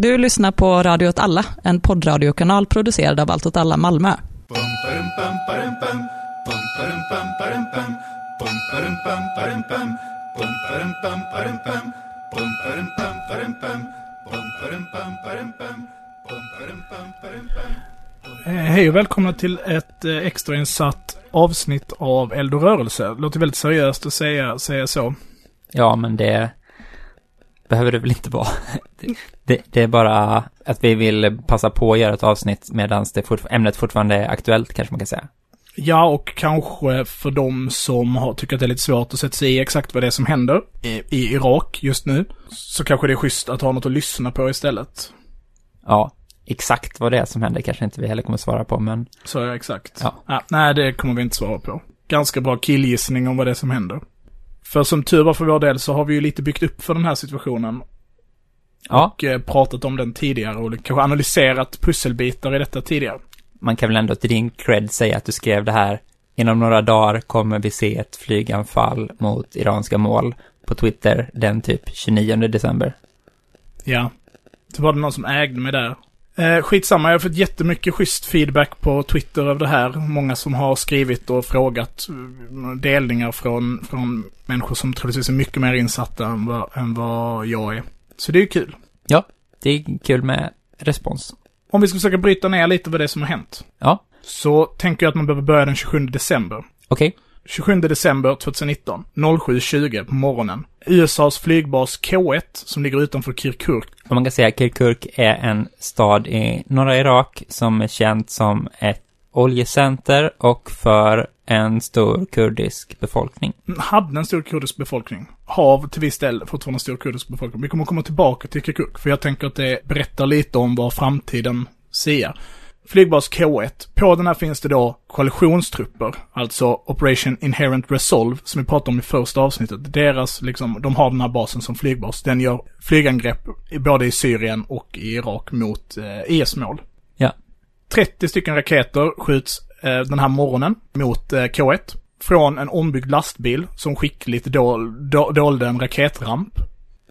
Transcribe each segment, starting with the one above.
Du lyssnar på Radio åt alla, en poddradiokanal producerad av Allt åt alla Malmö. Eh, Hej och välkomna till ett eh, extrainsatt avsnitt av Eld och rörelse. Det låter väldigt seriöst att säga, säga så. Ja, men det behöver det väl inte vara. Det, det, är bara att vi vill passa på att göra ett avsnitt medan det fortf- ämnet fortfarande är aktuellt, kanske man kan säga. Ja, och kanske för de som har, tycker att det är lite svårt att sätta sig i exakt vad det är som händer i, i Irak just nu, så kanske det är schysst att ha något att lyssna på istället. Ja, exakt vad det är som händer kanske inte vi heller kommer svara på, men Så ja, exakt. Ja. nej, det kommer vi inte svara på. Ganska bra killgissning om vad det är som händer. För som tur var för vår del så har vi ju lite byggt upp för den här situationen ja, och eh, pratat om den tidigare och kanske analyserat pusselbitar i detta tidigare. man kan väl ändå till din cred säga att du skrev det här. Inom några dagar kommer vi se ett flyganfall mot iranska mål på Twitter den typ 29 december. Ja. Så var det någon som ägde mig där. Eh, skitsamma, jag har fått jättemycket schysst feedback på Twitter över det här. Många som har skrivit och frågat eh, delningar från, från människor som troligtvis är mycket mer insatta än vad, än vad jag är. Så det är ju kul. Ja, det är kul med respons. Om vi ska försöka bryta ner lite vad det är som har hänt. Ja, Så tänker jag att man behöver börja den 27 december. okej. 27 december 2019, 07.20 på morgonen. USAs flygbas K1, som ligger utanför Kirkuk, Och man kan säga att Kirkuk är en stad i norra Irak som är känt som ett oljecenter och för en stor kurdisk befolkning. hade en stor kurdisk befolkning. Har till viss del fortfarande en stor kurdisk befolkning. Vi kommer komma tillbaka till Kirkuk, för jag tänker att det berättar lite om vad framtiden säger. Flygbas K1. På den här finns det då koalitionstrupper, alltså Operation Inherent Resolve, som vi pratade om i första avsnittet. Deras, liksom, de har den här basen som flygbas. Den gör flygangrepp både i Syrien och i Irak mot eh, IS-mål. Ja. 30 stycken raketer skjuts eh, den här morgonen mot eh, K1. Från en ombyggd lastbil som skickligt dol, do, dolde en raketramp.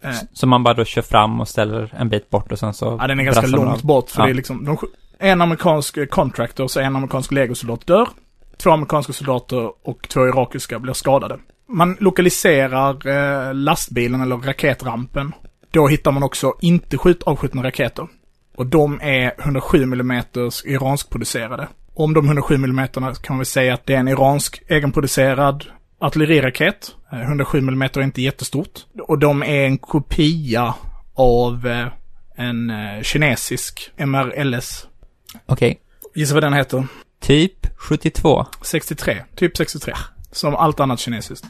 Eh, Så man bara då kör fram och ställer en bit bort och sen så... ja, den är ganska långt av. bort för Ja. det är liksom, de, en amerikansk contractor så en amerikansk legosoldat dör. Två amerikanska soldater och två irakiska blir skadade. Man lokaliserar eh, lastbilen eller raketrampen. Då hittar man också inte skjut, avskjutna raketer. Och de är 107 mm iranskproducerade. Om de 107 mm kan man väl säga att det är en iransk egenproducerad artilleriraket. Eh, 107 mm är inte jättestort. Och de är en kopia av eh, en eh, kinesisk MRLS. Okej. Gissa vad den heter? Typ 72. 63. Typ 63. Som allt annat kinesiskt.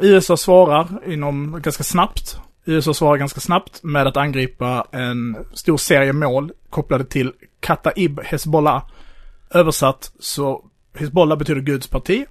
USA svarar inom ganska snabbt. USA svarar ganska snabbt med att angripa en stor serie mål kopplade till Kataib Hezbollah. Översatt så Hezbollah betyder Guds parti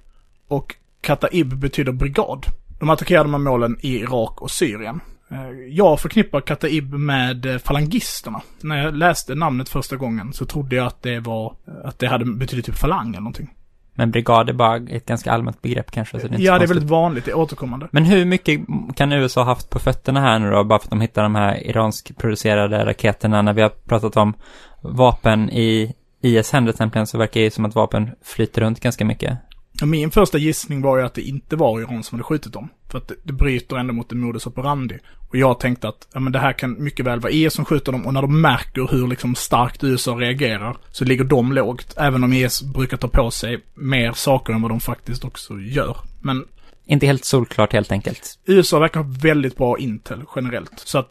och Kataib betyder brigad. De attackerade de här målen i Irak och Syrien. Eh, Jag förknippar Kataib med eh, falangisterna. När jag läste namnet första gången så trodde jag att det var, att det hade betydit typ falang eller någonting. Men brigad är bara ett ganska allmänt begrepp kanske, så det är inte Ja, det är väldigt vanligt, det är återkommande. Men hur mycket kan USA ha haft på fötterna här nu då, bara för att de hittar de här iranskproducerade raketerna? När vi har pratat om vapen i IS händer till exempel, så verkar det som att vapen flyter runt ganska mycket. Min första gissning var ju att det inte var Iran som hade skjutit dem. För att det, det bryter ändå mot en modus operandi. Och jag tänkte att, ja men det här kan mycket väl vara IS som skjuter dem och när de märker hur liksom starkt USA reagerar så ligger de lågt. Även om IS brukar ta på sig mer saker än vad de faktiskt också gör. Men Inte helt solklart helt enkelt. USA verkar ha väldigt bra intel generellt. Så att,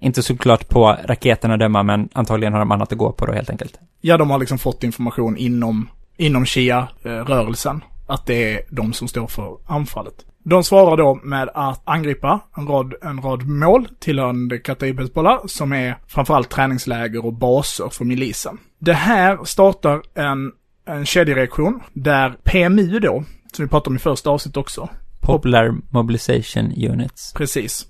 Inte såklart på raketerna döma, men antagligen har de annat att gå på då helt enkelt. ja de har liksom fått information inom, inom Shia-rörelsen. Att det är de som står för anfallet. De svarar då med att angripa en rad, en rad mål tillhörande Kataib Hezbollah som är framförallt träningsläger och baser för milisen. Det här startar en, en kedjereaktion där PMU då, som vi pratade om i första avsnittet också, Popular Mobilization Units. precis.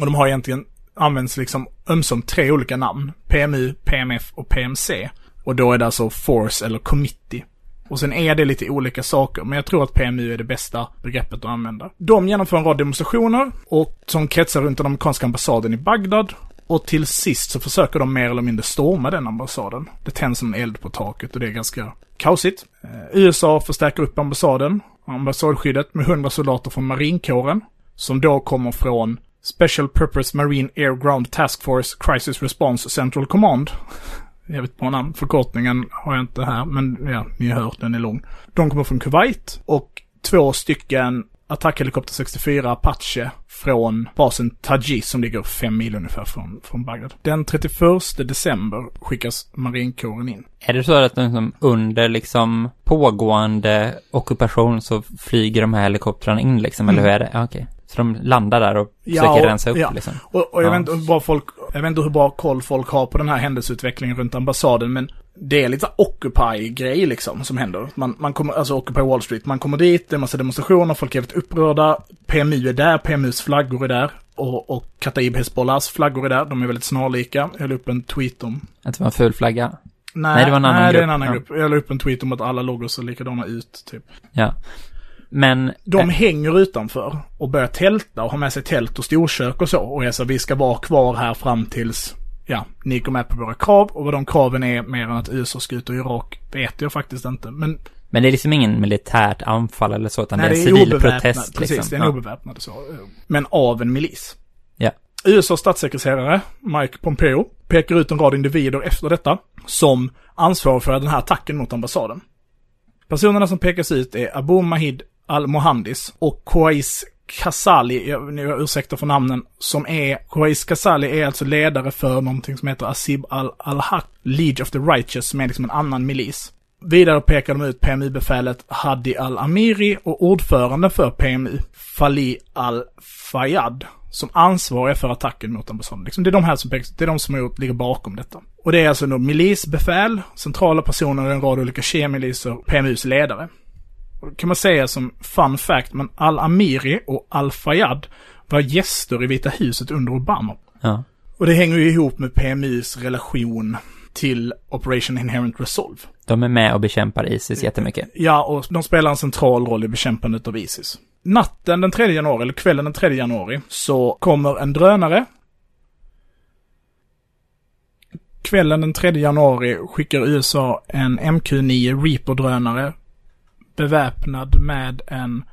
Och de har egentligen använts liksom ömsom tre olika namn. PMU, PMF och PMC. Och då är det alltså Force eller Committee. Och sen är det lite olika saker, men jag tror att PMU är det bästa begreppet att använda. De genomför en rad demonstrationer och som kretsar runt den amerikanska ambassaden i Bagdad. Och till sist så försöker de mer eller mindre storma den ambassaden. Det tänds en eld på taket och det är ganska kaosigt. Eh, USA förstärker upp ambassaden, ambassadskyddet med 100 soldater från marinkåren. Som då kommer från Special Purpose Marine Air Ground Task Force Crisis Response Central Command. Jag vet på namn. Förkortningen har jag inte här, men ja, ni har hört, den är lång. De kommer från Kuwait och två stycken attackhelikopter 64 Apache från basen Tajiz som ligger fem mil ungefär från, från Bagdad. Den 31 december skickas marinkåren in. Är det så att liksom under liksom pågående ockupation så flyger de här helikoptrarna in liksom, eller Mm. hur är det? Ja, okej. Så de landar där och Ja, försöker och- rensa upp ja. liksom? Och, och jag, Ja. vet inte bra folk, jag vet inte hur bra koll folk har på den här händelseutvecklingen runt ambassaden, men det är lite Occupy-grej liksom som händer. Man, man kommer, alltså Occupy Wall Street, man kommer dit, det är massa demonstrationer, folk är väldigt upprörda, PMU är där, PMUs flaggor är där, och, och Kataib Hezbollahs flaggor är där, de är väldigt snarlika. Jag la upp en tweet om Att det var en ful flagga? Nej, Nej, det var en annan nej, det är en grupp. annan Ja. grupp. Jag la upp en tweet om att alla loggor ser likadana ut, typ. Ja. Men, De hänger utanför och börjar tälta och har med sig tält och storkök och så. Och jag sa vi ska vara kvar här fram tills, ja, ni går med på våra krav. Och vad de kraven är mer än att USA ska ut ur Irak vet jag faktiskt inte. Men men det är liksom ingen militärt anfall eller så, utan nej, det är en civil protest Precis, liksom. det är en ja. obeväpnad så. Men av en milis. Ja. USAs statssekreterare, Mike Pompeo, pekar ut en rad individer efter detta som ansvarar för den här attacken mot ambassaden. Personerna som pekas ut är Abu Mahid al-Mohandis och Qais Khazali, jag, jag ursäktar för namnen, som är, Qais Kasali är alltså ledare för någonting som heter Asib al-Haq, League of the Righteous, som är liksom en annan milis. Vidare pekar de ut PMU-befälet Hadi al-Amiri och ordförande för PMU, Fali al-Fayad, som ansvariga för attacken mot ambassaden. Liksom det är de här som pekas ut, det är de som har gjort, ligger bakom detta. Och det är alltså då milisbefäl, centrala personer i en rad olika kemiliser, PMUs ledare. Och kan man säga som fun fact, men Al-Amiri och Al-Fayyad var gäster i Vita huset under Obama. Ja. Och det hänger ju ihop med PMUs relation till Operation Inherent Resolve. De är med och bekämpar Isis jättemycket. Ja, och de spelar en central roll i bekämpandet av Isis. Natten den 3 januari, eller kvällen den 3 januari, så kommer en drönare. Kvällen den 3 januari skickar USA en MQ-9 Reaper-drönare beväpnad med en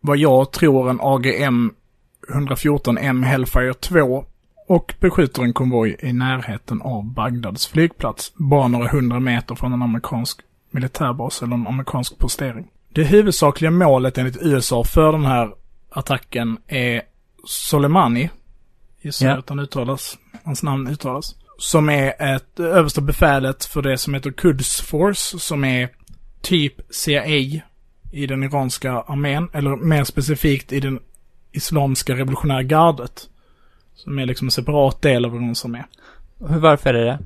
vad jag tror en AGM 114M Hellfire 2 och beskjuter en konvoj i närheten av Bagdads flygplats, bara några hundra meter från en amerikansk militärbas eller en amerikansk postering. Det huvudsakliga målet enligt USA för den här attacken är Soleimani, gissar Ja. jag att han uttalas, hans namn uttalas, som är ett översta befälet för det som heter Quds Force, som är typ CIA i den iranska armén, eller mer specifikt i den Islamiska revolutionära gardet. Som är liksom en separat del av Irans armé. Varför är det?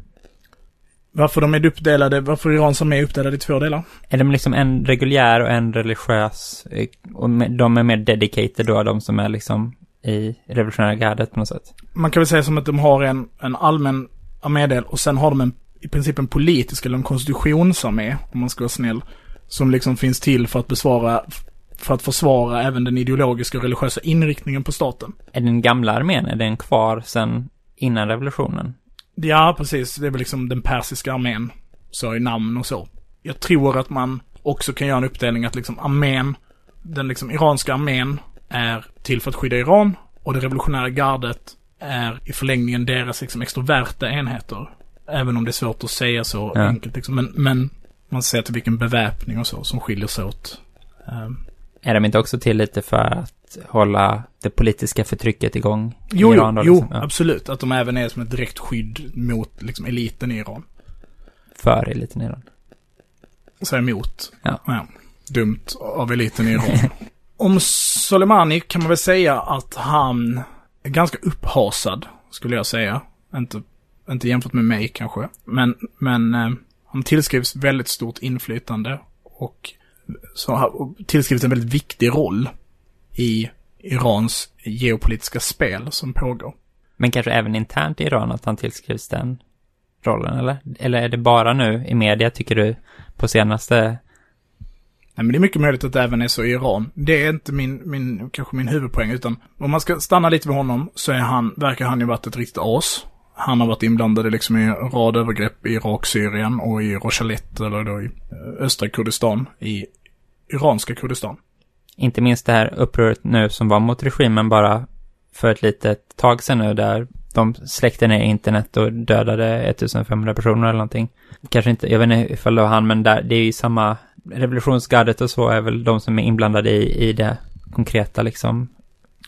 Varför de är uppdelade, varför Irans armé är uppdelad i två delar? Är de liksom en reguljär och en religiös, eh, och de är mer dedicated då, de som är liksom i revolutionära gardet på något sätt? Man kan väl säga som att de har en, en allmän armédel och sen har de en, i princip en politisk eller en konstitutionsarmé, om man ska vara snäll. Som liksom finns till för att besvara, för att försvara även den ideologiska och religiösa inriktningen på staten. Är den gamla armén, är den kvar sen innan revolutionen? Ja, precis. Det är väl liksom den persiska armén. Så i namn och så. Jag tror att man också kan göra en uppdelning att liksom armén, den liksom iranska armén är till för att skydda Iran och det revolutionära gardet är i förlängningen deras liksom extroverta enheter. Även om det är svårt att säga så Ja. enkelt liksom. Men, men man ser till vilken beväpning och så som skiljer sig åt. Ehm, Är de inte också till lite för att hålla det politiska förtrycket igång i Jo, Iran då, jo, liksom? Ja, absolut. Att de även är som ett direkt skydd mot liksom eliten i Iran. För eliten i Iran. säger emot. Ja. Dumt av eliten i Iran. Om Soleimani kan man väl säga att han ganska upphasad, skulle jag säga. Inte, inte jämfört med mig kanske. Men, men eh, han tillskrivs väldigt stort inflytande och så har tillskrivs en väldigt viktig roll i Irans geopolitiska spel som pågår. Men kanske även internt i Iran att han tillskrivs den rollen, eller? Eller är det bara nu i media, tycker du, på senaste Nej men det är mycket möjligt att det även är så i Iran. Det är inte min, min, kanske min huvudpoäng utan om man ska stanna lite vid honom så är han, verkar han ju varit ett riktigt as. Han har varit inblandad i liksom i en rad övergrepp i Irak, Syrien och i Rojava eller då i eh, östra Kurdistan, i iranska Kurdistan. Inte minst det här upproret nu som var mot regimen bara för ett litet tag sedan nu där de släckte ner internet och dödade 1500 personer eller någonting. Kanske inte, jag vet inte ifall det var han, men där, det är ju samma, revolutionsgardet och så är väl de som är inblandade i, i det konkreta liksom.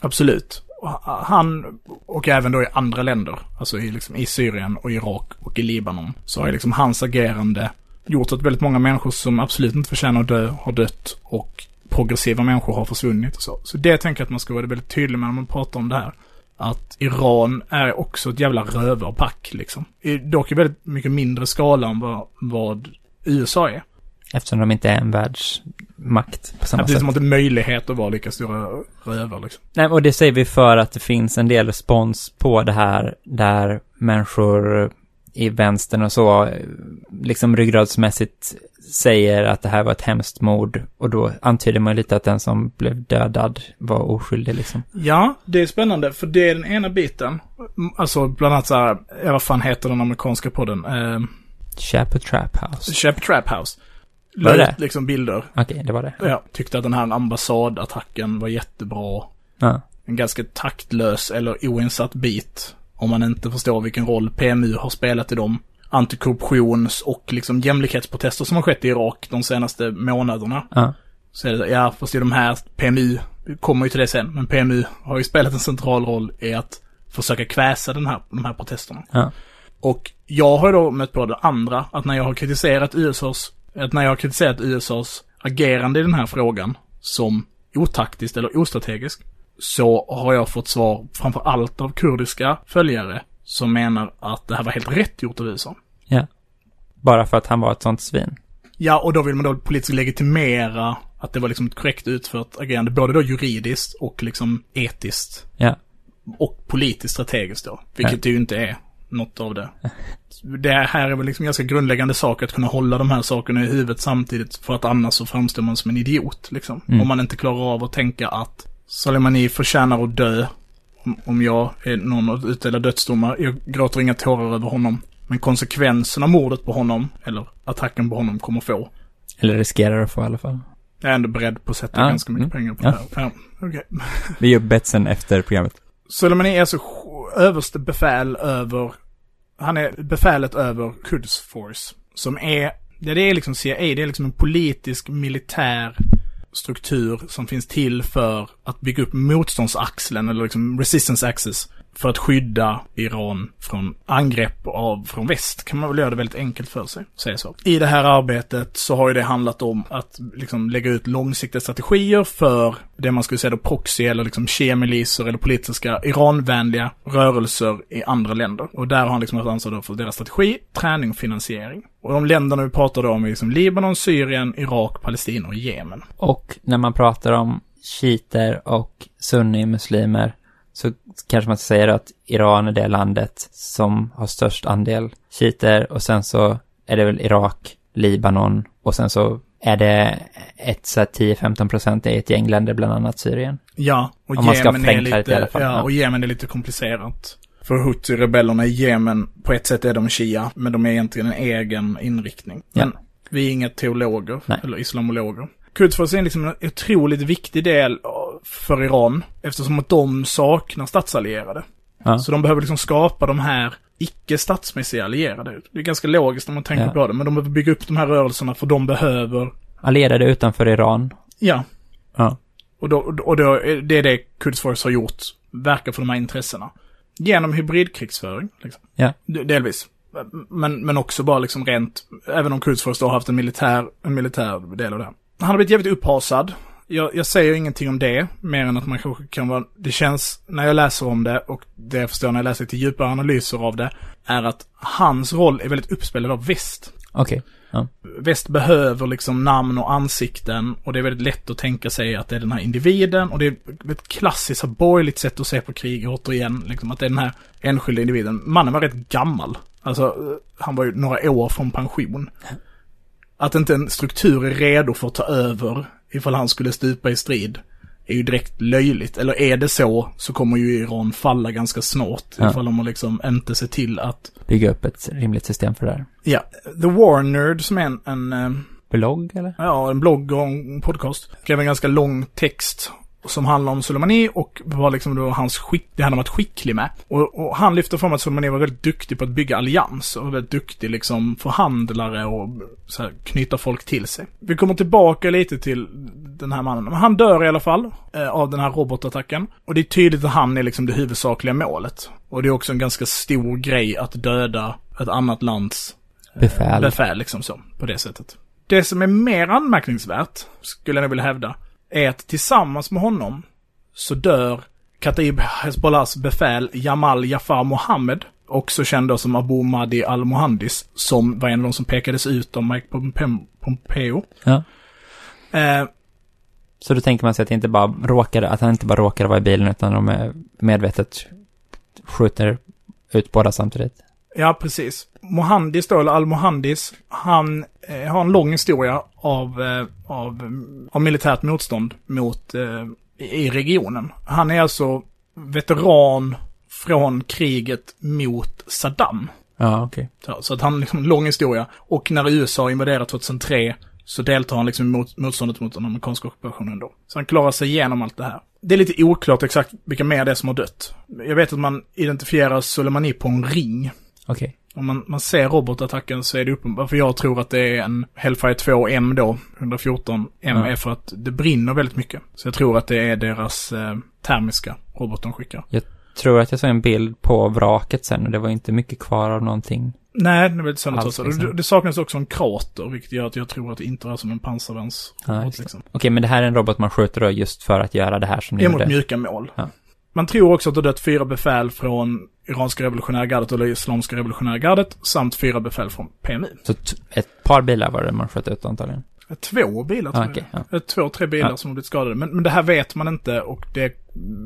Absolut. Han, och även då i andra länder, alltså i, liksom, i Syrien och Irak och i Libanon, så har liksom hans agerande gjort att väldigt många människor som absolut inte förtjänar att dö har dött och progressiva människor har försvunnit och så. Så det tänker jag att man ska vara väldigt tydlig med när man pratar om det här. Att Iran är också ett jävla rövarpack liksom. Dock i väldigt mycket mindre skala än vad, vad USA är. Eftersom de inte är en världsmakt på samma ja, precis sätt. att det är möjlighet att vara lika stora rövar liksom. Nej, och det säger vi för att det finns en del respons på det här där människor i vänstern och så, liksom ryggradsmässigt säger att det här var ett hemskt mord och då antyder man lite att den som blev dödad var oskyldig liksom. Ja, det är spännande för det är den ena biten. Alltså bland annat så här, vad fan heter den amerikanska podden? Eh, Chapo Trap House. Chapo Trap House. Var det liksom bilder. Okej, okay, det var det. Ja, tyckte att den här ambasadattacken var jättebra. Ja. En ganska taktlös eller oinsatt bit. Om man inte förstår vilken roll PMU har spelat i dem antikorruptions och liksom jämlikhetsprotester som har skett i Irak de senaste månaderna. Ja. Så är det, ja, fast i de här, PMU, kommer ju till det sen, men PMU har ju spelat en central roll i att försöka kväsa den här, de här protesterna. Ja. Och jag har då mött på det andra, att när jag har kritiserat USAs, att när jag har kritiserat USAs agerande i den här frågan som otaktiskt eller ostrategiskt, så har jag fått svar framför allt av kurdiska följare som menar att det här var helt rätt gjort av USA. Ja. Bara för att han var ett sånt svin. Ja, och då vill man då politiskt legitimera att det var liksom ett korrekt utfört agerande, både då juridiskt och liksom etiskt. Ja. Och politiskt strategiskt då, vilket Ja. det ju inte är något av det. Det här är väl liksom ganska grundläggande saker att kunna hålla de här sakerna i huvudet samtidigt för att annars så framstår man som en idiot liksom. Mm. Om man inte klarar av att tänka att Soleimani förtjänar att dö om- om jag är någon att utdela dödsdomar. Jag gråter inga tårar över honom. Men konsekvenserna av mordet på honom, eller attacken på honom, kommer få. Eller riskerar att få i alla fall. Jag är ändå beredd på att sätta Ja, ganska mycket mm. pengar på Ja. det här. Ja, okej. Vi gör betsen efter programmet. Soleimani är sj- överste befäl över, han är befälet över Quds Force. Som är, ja, det är liksom CIA, det är liksom en politisk militär struktur som finns till för att bygga upp motståndsaxeln eller liksom resistance axis för att skydda Iran från angrepp av, från väst. Kan man väl göra det väldigt enkelt för sig, säga så. I det här arbetet så har ju det handlat om att liksom lägga ut långsiktiga strategier för det man skulle säga då proxy eller liksom kemiliser eller politiska Iranvänliga rörelser i andra länder. Och där har han liksom haft ansvar då för deras strategi, träning och finansiering. Och de länderna vi pratar om är liksom Libanon, Syrien, Irak, Palestina och Jemen. Och när man pratar om shiiter och sunni-muslimer så kanske man ska säga att Iran är det landet som har störst andel shiiter och sen så är det väl Irak, Libanon och sen så är det ett så här 10-15 procent i ett gäng länder, bland annat Syrien. Ja, och Om Jemen är lite, fall, ja, ja. och Jemen är lite komplicerat. För Houthi-rebellerna i Jemen, på ett sätt är de Shia, men de är egentligen en egen inriktning. Ja. Men vi är inga teologer, Nej. eller islamologer. Quds är liksom en otroligt viktig del för Iran, eftersom att de saknar statsallierade. Ja. Så de behöver liksom skapa de här icke statsmässiga allierade. Det är ganska logiskt om man tänker Ja. på det, men de behöver bygga upp de här rörelserna för de behöver, Allierade utanför Iran. ja, Ja. Och, då, och då, det är det Quds Force har gjort, verkar för de här intressena. Genom hybridkrigsföring, liksom. Ja. Delvis. Men, men också bara liksom rent, även om Quds Force då har haft en militär, en militär del av det. Han har blivit jävligt upphasad. Jag, jag säger ingenting om det, mer än att man kanske kan vara, det känns, när jag läser om det, och det jag förstår när jag läser till djupare analyser av det, är att hans roll är väldigt uppspelad av väst. Okej. Ja. Väst behöver liksom namn och ansikten och det är väldigt lätt att tänka sig att det är den här individen och det är ett klassiskt borgerligt sätt att se på krig återigen. Liksom att det är den här enskilda individen. Mannen var rätt gammal. Alltså, han var ju några år från pension. Att inte en struktur är redo för att ta över ifall han skulle stupa i strid är ju direkt löjligt. Eller är det så, så kommer ju Iran falla ganska snart. Ja. Ifall de liksom inte ser till att... Bygga upp ett rimligt system för det här. Ja, The War Nerd som är en, en, eh, Blogg eller? ja, en blogg och en podcast, skrev en ganska lång text som handlar om Soleimani och var liksom då hans skick, det han har varit skicklig med. Och, och han lyfter fram att Soleimani var väldigt duktig på att bygga allianser och väldigt duktig liksom förhandlare och så här, knyta folk till sig. Vi kommer tillbaka lite till den här mannen. Men han dör i alla fall eh, av den här robotattacken. Och det är tydligt att han är liksom det huvudsakliga målet. Och det är också en ganska stor grej att döda ett annat lands Befäl. befäl liksom så, på det sättet. Det som är mer anmärkningsvärt, skulle jag vilja hävda, är att tillsammans med honom så dör Kataib Hezbollahs befäl Jamal Jafar Mohammed, också känd då som Abu Mahdi al-Mohandis, som var en av de som pekades ut av Mike Pompe- Pompeo. Ja. Eh, Så då tänker man sig att, inte bara råkade, att han inte bara råkade vara i bilen utan de är medvetet skjuter ut båda samtidigt. Ja, precis. Mohandis då, eller Al-Mohandis, han eh, har en lång historia av, eh, av, av militärt motstånd mot, eh, i regionen. Han är alltså veteran från kriget mot Saddam. Ja, okej. Så, så att han har liksom en lång historia. Och när USA invaderade 2003 så deltar han liksom i mot, motståndet mot den amerikanska ockupationen då. Så han klarar sig igenom allt det här. Det är lite oklart exakt vilka mer det är som har dött. Jag vet att man identifierar Soleimani på en ring. Okej. Om man, man ser robotattacken så är det uppenbart, för jag tror att det är en Hellfire 2M då, 114 M Ja. är för att det brinner väldigt mycket. Så jag tror att det är deras eh, termiska robot de skickar. Tror att jag såg en bild på vraket sen och det var inte mycket kvar av någonting. Nej, det är väldigt sannolikt Alls, så. liksom. Det, saknas också en krater, vilket gör att jag tror att det inte är som en pansarvärnsrobot Ja, liksom. Okej, men det här är en robot man skjuter då just för att göra det här som ni Det är mot gjorde. mjuka mål. Ja. Man tror också att det har dött fyra befäl från iranska revolutionära gardet eller islamiska revolutionära gardet samt fyra befäl från PMI. Så ett par bilar var det man sköt ut antagligen. Två bilar tror Ah, jag. ja. Eh, Två, tre bilar Ja. som har blivit skadade. Men, men det här vet man inte och det...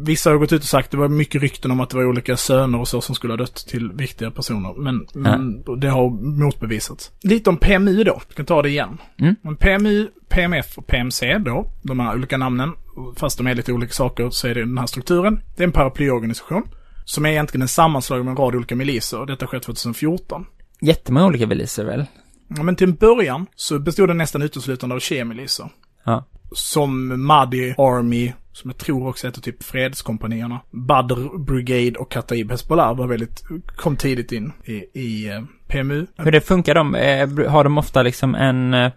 Vissa har gått ut och sagt det var mycket rykten om att det var olika söner och så som skulle ha dött till viktiga personer. Men, men det har motbevisats. Lite om PMI då. Vi kan ta det igen. Mm. Men PMI, PMF och PMC då, de här olika namnen, fast de är lite olika saker så är det den här strukturen. Det är en paraplyorganisation. Som är egentligen en sammanslagning med en rad olika miliser detta sker 2014. Jättemånga olika miliser väl? Ja, men till en början så bestod det nästan uteslutande av kemiliser. Ja. Som Mahdi Army, som jag tror också heter typ fredskompanierna. Badr Brigade och Kataib Hezbollah var väldigt, kom tidigt in i, i eh, PMU. Hur det funkar de? Eh, Har de ofta liksom en eh,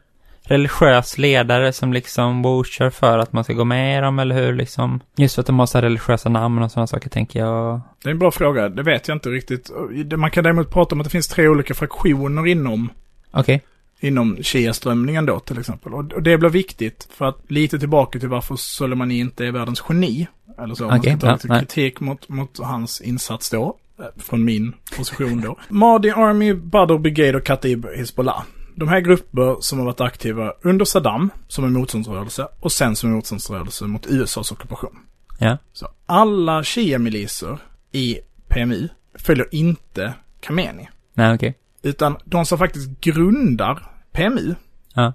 religiös ledare som liksom vouchar för att man ska gå med i dem eller hur liksom? Just för att de har så här religiösa namn och sådana saker tänker jag. Det är en bra fråga, det vet jag inte riktigt. Man kan däremot prata om att det finns tre olika fraktioner inom Okej. inom Shia-strömningen då till exempel. Och det blir viktigt för att lite tillbaka till varför Soleimani inte är världens geni. Eller så, om man ska ta lite kritik mot, mot hans insats då. eh, Från min position då. Mahdi Army, Badr Brigade och Kataib Hezbollah. De här grupper som har varit aktiva under Saddam som en motståndsrörelse och sen som en motståndsrörelse mot USAs ockupation. Ja. Så alla Shia-miliser i PMU följer inte Khamenei. Nej, okej. Utan de som faktiskt grundar PMU Ja.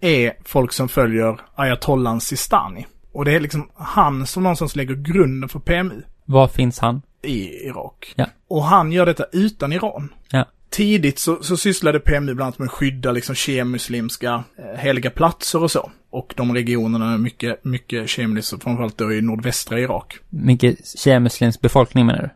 är folk som följer ayatollan Sistani. Och det är liksom han som någonstans lägger grunden för PMU Var finns han? i Irak. Ja. Och han gör detta utan Iran. Ja. Tidigt så, så sysslade PMU bland annat med att skydda liksom kemuslimska eh, heliga platser och så. Och de regionerna är mycket, mycket kemiskt, framförallt då i nordvästra Irak. Mycket tjejmuslimsk befolkning menar du?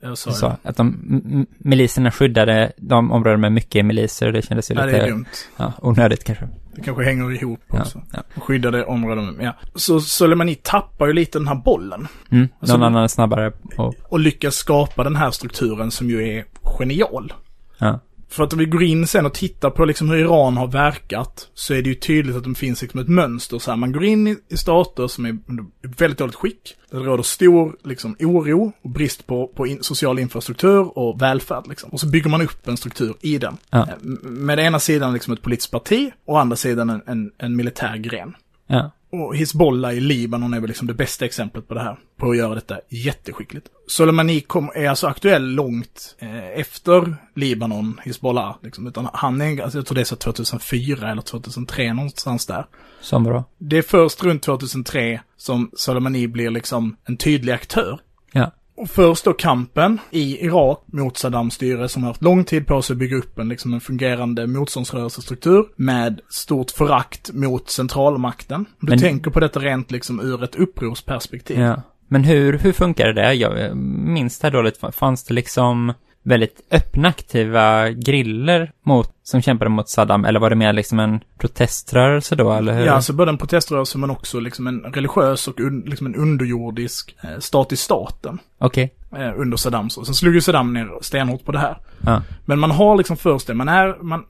Jag sa det. att de, miliserna skyddade de områden med mycket miliser det kändes ju Nej, lite, det är dumt. ja, onödigt kanske. Det kanske hänger ihop Ja, också. ja. Skyddade områden, ja. Så Soleimani tappar ju lite den här bollen. Mm, Alltså, någon annan är snabbare och, och lyckas skapa den här strukturen som ju är genial. ja. För att om vi går in sen och tittar på liksom hur Iran har verkat så är det ju tydligt att det finns liksom ett mönster så här. Man går in i, i stater som är under väldigt dåligt skick. Där det råder stor liksom oro och brist på, på in, social infrastruktur och välfärd liksom. Och så bygger man upp en struktur i den. Ja. Eh, Med ena sidan liksom ett politiskt parti och andra sidan en, en, en militär gren. Ja. Och Hizbollah i Libanon är väl liksom det bästa exemplet på det här. På att göra detta jätteskickligt. Soleimani kom, är alltså aktuell långt eh, efter Libanon, Hizbollah. Liksom, utan han är, alltså jag tror det är så 2004 eller 2003 någonstans där. Som bra. Det är först runt 2003 som Soleimani blir liksom en tydlig aktör. Ja. Och först då kampen i Irak mot Saddams styre som har haft lång tid på sig att bygga upp en, liksom en fungerande motståndsrörelsestruktur med stort förakt mot centralmakten. Du Men- tänker på detta rent liksom ur ett upprorsperspektiv. Ja. Men hur, hur funkar det? Jag minns det här dåligt. Fanns det liksom väldigt öppna aktiva griller mot, som kämpade mot Saddam? Eller var det mer liksom en proteströrelse då, eller hur? Ja, alltså både en proteströrelse men också liksom en religiös och un, liksom en underjordisk eh, stat i staten. Okej. Eh, under Saddams. Och sen slog ju Saddam ner stenhårt på det här. Ja. Men man har liksom först det, man är, man,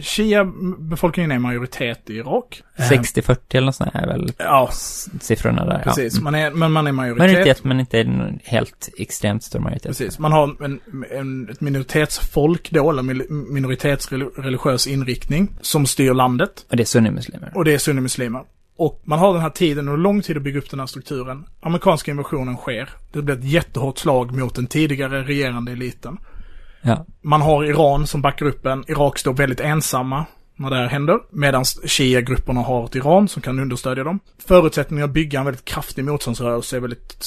Shia-befolkningen är majoritet i Irak. Eh, 60-40 eller något sånt är väl Ja, siffrorna där. precis. Ja. Man är, men man är majoritet. Majoritet, men inte en helt extremt stor majoritet. Precis. Man har en, en, ett minoritetsfolk då, eller minoritetsreligiös inriktning, som styr landet. Och det är sunnimuslimer. Och det är sunnimuslimer. Och man har den här tiden och lång tid att bygga upp den här strukturen. Amerikanska invasionen sker. Det blir ett jättehårt slag mot den tidigare regerande eliten. Ja. Man har Iran som backar upp en. Irak står väldigt ensamma när det här händer. Medan Shia-grupperna har ett Iran som kan understödja dem. Förutsättningen att bygga en väldigt kraftig motståndsrörelse är väldigt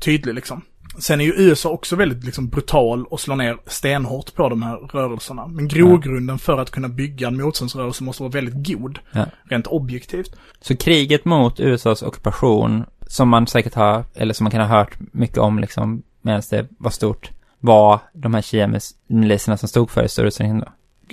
tydlig liksom. Sen är ju USA också väldigt liksom brutal och slår ner stenhårt på de här rörelserna. Men grogrunden för att kunna bygga en motståndsrörelse måste vara väldigt god. Ja. Rent objektivt. Så kriget mot USAs ockupation, som man säkert har, eller som man kan ha hört mycket om liksom, medan det var stort, var de här Shia-miliserna som stod för i stor utsträckning då?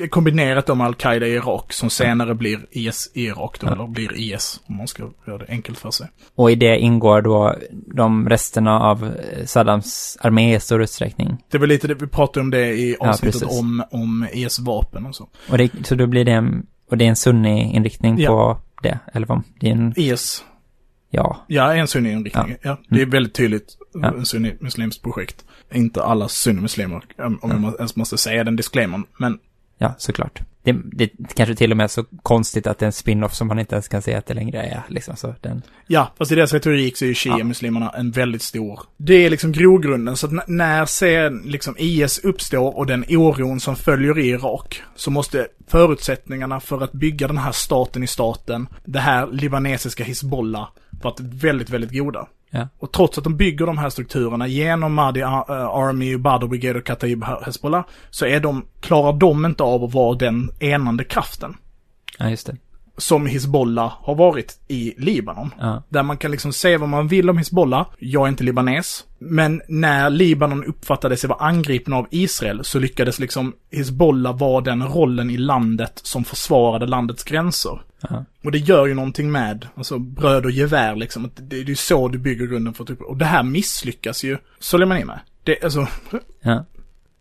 Kombinerat då med Al-Qaida i Irak som senare blir IS i Irak då, Ja. eller blir IS om man ska göra det enkelt för sig. Och i det ingår då de resterna av Saddams armé i stor utsträckning. Det var lite det, vi pratade om det i Ja, avsnittet precis. om, om IS-vapen och så. Och det, så då blir det en, och det är en sunni-inriktning Ja. på det, eller vad? Det är en, IS, ja, ja, en sunni-inriktning. Ja. det är väldigt tydligt Ja. en sunni-muslimskt projekt. Inte alla sunni-muslimer, om om jag ens måste säga den disclaimern. Men ja, såklart. Det, det kanske till och med är så konstigt att det är en spin-off som man inte ens kan säga att det längre är, liksom så den, ja, fast i deras retorik så är ju shia-muslimerna en väldigt stor... Det är liksom grogrunden, så att när ser liksom IS uppstår och den oron som följer i Irak, så måste förutsättningarna för att bygga den här staten i staten, det här libanesiska Hizbollah, varit väldigt, väldigt goda. Ja, Och trots att de bygger de här strukturerna genom Mahdi uh, Army, Badr Brigade och Kataib Hezbollah, så är de, klarar de inte av att vara den enande kraften. ja just det. Som Hizbollah har varit i Libanon. Ja, Där man kan liksom säga vad man vill om Hizbollah. Jag är inte libanes. Men när Libanon uppfattade sig vara angripen av Israel så lyckades liksom Hizbollah vara den rollen i landet som försvarade landets gränser. ja, Och det gör ju någonting med, alltså bröd och gevär liksom. Det är ju så du bygger grunden för typ. Och det här misslyckas ju Soleimani med. Det, alltså, ja,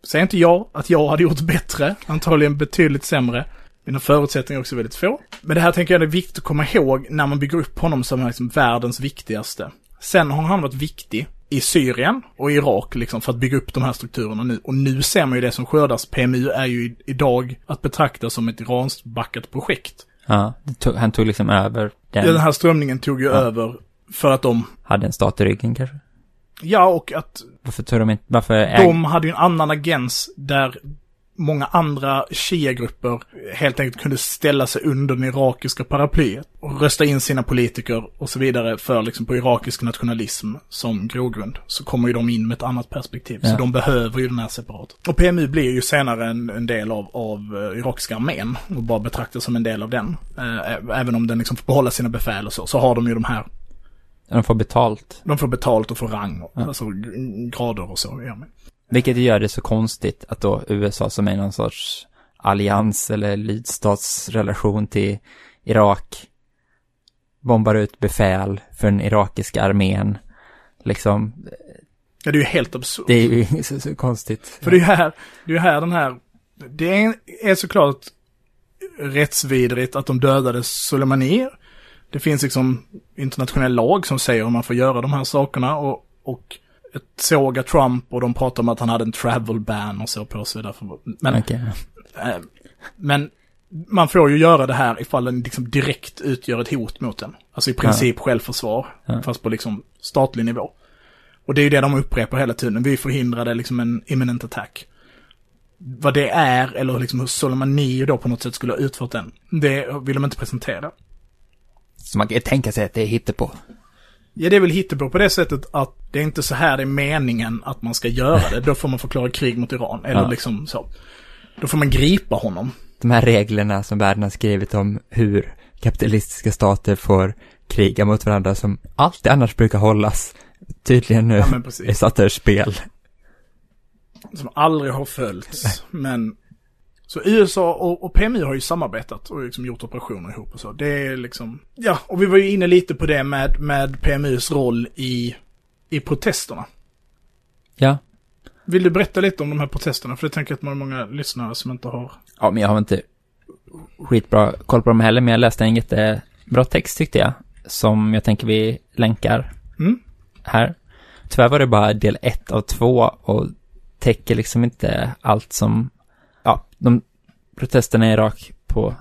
säger inte jag att jag hade gjort bättre, antagligen betydligt sämre. Mina förutsättningar är också väldigt få. Men det här tänker jag är viktigt att komma ihåg när man bygger upp honom som liksom världens viktigaste. Sen har han varit viktig i Syrien och Irak liksom för att bygga upp de här strukturerna nu. Och nu ser man ju det som skördas. PMU är ju idag att betrakta som ett iranskt backat projekt. ja. Tog, han tog liksom över den, Den här strömningen tog ju Ja. över för att de, hade en stat i ryggen kanske? ja och att Varför tog de inte, varför äg, de hade ju en annan agens där många andra shia-grupper helt enkelt kunde ställa sig under den irakiska paraplyet och rösta in sina politiker och så vidare för liksom på irakisk nationalism som grogrund. Så kommer ju de in med ett annat perspektiv. Ja. Så de behöver ju den här separat. Och PMU blir ju senare en, en del av, av eh, irakiska armén och bara betraktas som en del av den. Eh, även om den liksom får behålla sina befäl och så, så har de ju de här, de får betalt? de får betalt och får rang, Ja. alltså grader och så. Ja. Vilket gör det så konstigt att då USA som är någon sorts allians eller lydstatsrelation till Irak bombar ut befäl för den irakiska armén. Liksom, Ja, det är ju helt absurt. det är ju så, så konstigt. För det är ju här, det är här den här, det är, är såklart rättsvidrigt att de dödade Soleimani. Det finns liksom internationell lag som säger hur man får göra de här sakerna och, och såga Trump och de pratar om att han hade en travel ban och så på sig därför. Men, Okej. eh, men man får ju göra det här ifall den liksom direkt utgör ett hot mot den. Alltså i princip självförsvar, Ja. fast på liksom statlig nivå. Och det är ju det de upprepar hela tiden. Vi förhindrade liksom en imminent attack. Vad det är, eller liksom hur Soleimani då på något sätt skulle ha utfört den, det vill de inte presentera. Så man kan tänka sig att det är hittepå. Ja, det är väl hittepå på det sättet att det är inte så här det är meningen att man ska göra det. Då får man förklara krig mot Iran, eller Ja. liksom så. Då får man gripa honom. De här reglerna som världen har skrivit om hur kapitalistiska stater får kriga mot varandra som alltid annars brukar hållas, tydligen nu Ja, är satta ur spel. Som aldrig har följts, men... Så USA och, och PMI har ju samarbetat och liksom gjort operationer ihop och så. Det är liksom... Ja, och vi var ju inne lite på det med, med PMUs roll i, i protesterna. Ja. Vill du berätta lite om de här protesterna? För det tänker jag att man många lyssnare som inte har... Ja, men jag har inte skitbra koll på dem heller, men jag läste en jättebra text tyckte jag, som jag tänker vi länkar Mm? här. Tyvärr var det bara del ett av två och täcker liksom inte allt som, de protesterna i Irak på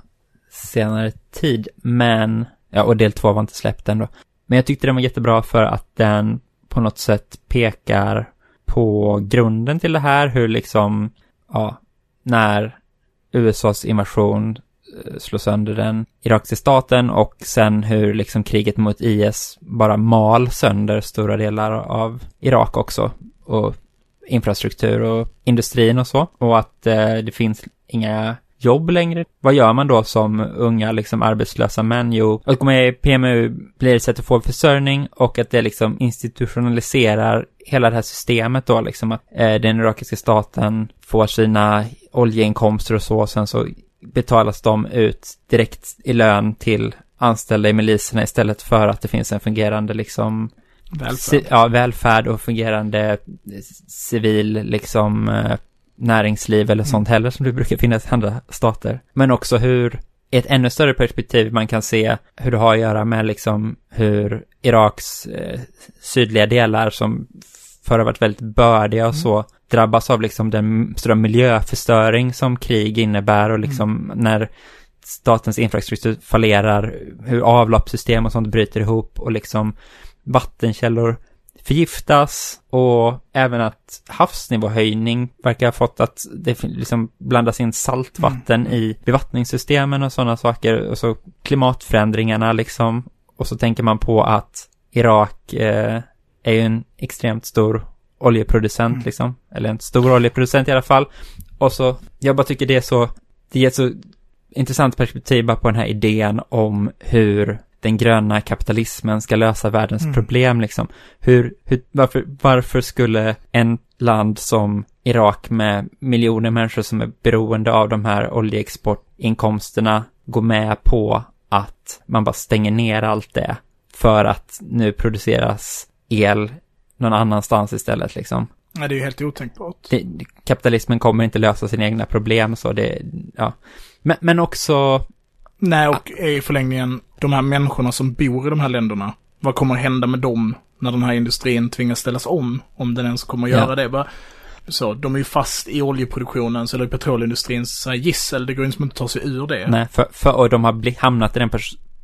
senare tid, men, ja, och del två var inte släppt ändå. Men jag tyckte den var jättebra för att den på något sätt pekar på grunden till det här, hur liksom, ja, när USAs invasion eh, slår sönder den irakiska staten och sen hur liksom kriget mot IS bara mal sönder stora delar av Irak också och infrastruktur och industrin och så och att eh, det finns inga jobb längre. Vad gör man då som unga liksom arbetslösa män? Jo, att gå med i PMU blir ett sätt att få försörjning och att det liksom institutionaliserar hela det här systemet då liksom att eh, den irakiska staten får sina oljeinkomster och så och sen så betalas de ut direkt i lön till anställda i miliserna istället för att det finns en fungerande liksom Välfärd. ja, välfärd och fungerande civil liksom eh, näringsliv eller sånt heller som det brukar finnas i andra stater. Men också hur, i ett ännu större perspektiv man kan se hur det har att göra med liksom hur Iraks eh, sydliga delar som förr har varit väldigt bördiga och så drabbas av liksom den stora miljöförstöring som krig innebär och liksom när statens infrastruktur fallerar, hur avloppssystem och sånt bryter ihop och liksom vattenkällor förgiftas och även att havsnivåhöjning verkar ha fått att det liksom blandas in saltvatten i bevattningssystemen och sådana saker. Och så klimatförändringarna liksom. Och så tänker man på att Irak eh, är ju en extremt stor oljeproducent Mm. liksom, eller en stor oljeproducent i alla fall. Och så, jag bara tycker det är så, det ger ett så intressant perspektiv bara på den här idén om hur den gröna kapitalismen ska lösa världens Mm. problem liksom. Hur, hur, varför, varför skulle en land som Irak med miljoner människor som är beroende av de här oljeexportinkomsterna gå med på att man bara stänger ner allt det för att nu produceras el någon annanstans istället liksom. Nej, det är ju helt otänkbart. Det, kapitalismen kommer inte lösa sina egna problem så det, ja. Men, men också Nej, och i förlängningen, de här människorna som bor i de här länderna, vad kommer hända med dem när den här industrin tvingas ställas om? Om den ens kommer att Ja. göra det. Va? Så, de är ju fast i oljeproduktionens eller petrolindustrins eh, gissel. Det går inte att ta sig ur det. Nej, för, för, och de har hamnat i den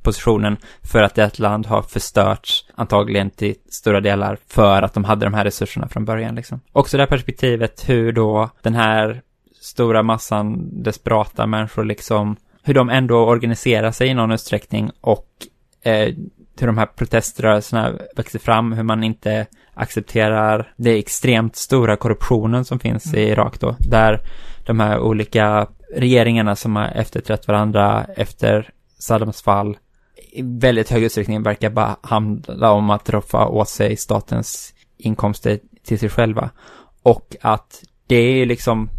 positionen för att ett land har förstörts antagligen till stora delar för att de hade de här resurserna från början liksom. Också det här perspektivet hur då den här stora massan desperata människor liksom, hur de ändå organiserar sig i någon utsträckning och eh, hur de här proteströrelserna växer fram, hur man inte accepterar det extremt stora korruptionen som finns i Irak då, där de här olika regeringarna som har efterträtt varandra efter Saddams fall i väldigt hög utsträckning verkar bara handla om att roffa åt sig statens inkomster till sig själva. Och att det är liksom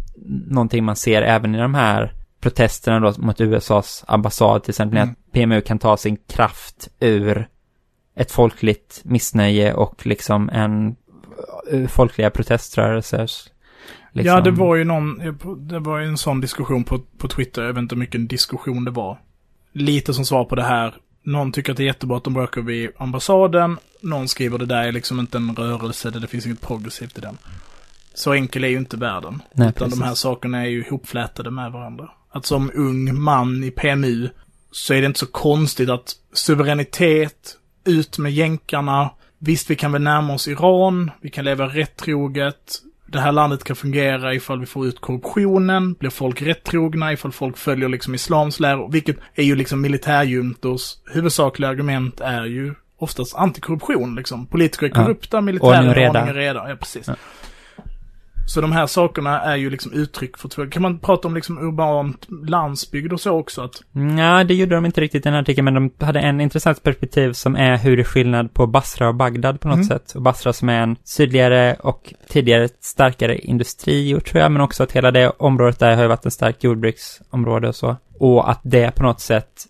någonting man ser även i de här protesterna då mot USAs ambassad till exempel, Mm. att PMU kan ta sin kraft ur ett folkligt missnöje och liksom en ur folkliga proteströrelsers liksom, Ja, det var ju någon, det var ju en sån diskussion på, på Twitter, jag vet inte hur mycket en diskussion det var. Lite som svar på det här, någon tycker att det är jättebra att de bråkar vid ambassaden, någon skriver det där är liksom inte en rörelse, det finns inget progressivt i den. Så enkel är ju inte världen. Nej, utan precis. de här sakerna är ju ihopflätade med varandra. Att som ung man i PMU så är det inte så konstigt att suveränitet, ut med jänkarna, visst vi kan väl närma oss Iran, vi kan leva rättroget, det här landet kan fungera ifall vi får ut korruptionen, blir folk rättrogna ifall folk följer liksom islams läror, vilket är ju liksom militärjuntors huvudsakliga argument är ju oftast antikorruption liksom. Politiker är korrupta, ja. militärer reda. Ordning och reda. Ja, precis. Ja. Så de här sakerna är ju liksom uttryck för, kan man prata om liksom urbant landsbygd och så också? Att... Ja, det gjorde de inte riktigt i den här artikeln, men de hade en intressant perspektiv som är hur det är skillnad på Basra och Bagdad på något mm. sätt. Och Basra som är en sydligare och tidigare starkare industriort tror jag, men också att hela det området där har ju varit en stark jordbruksområde och så. Och att det på något sätt,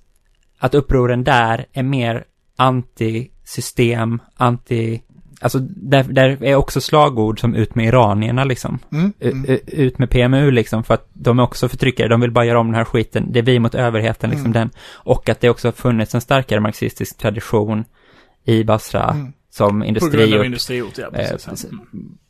att upproren där är mer anti-system, anti alltså där, där är också slagord som ut med iranierna liksom. Mm, mm. Ut med PMU liksom, för att de är också förtryckare, de vill bara göra om den här skiten, det är vi mot överheten liksom mm. den. Och att det också har funnits en starkare marxistisk tradition i Basra mm. som industriort. industriort ja, precis. Eh,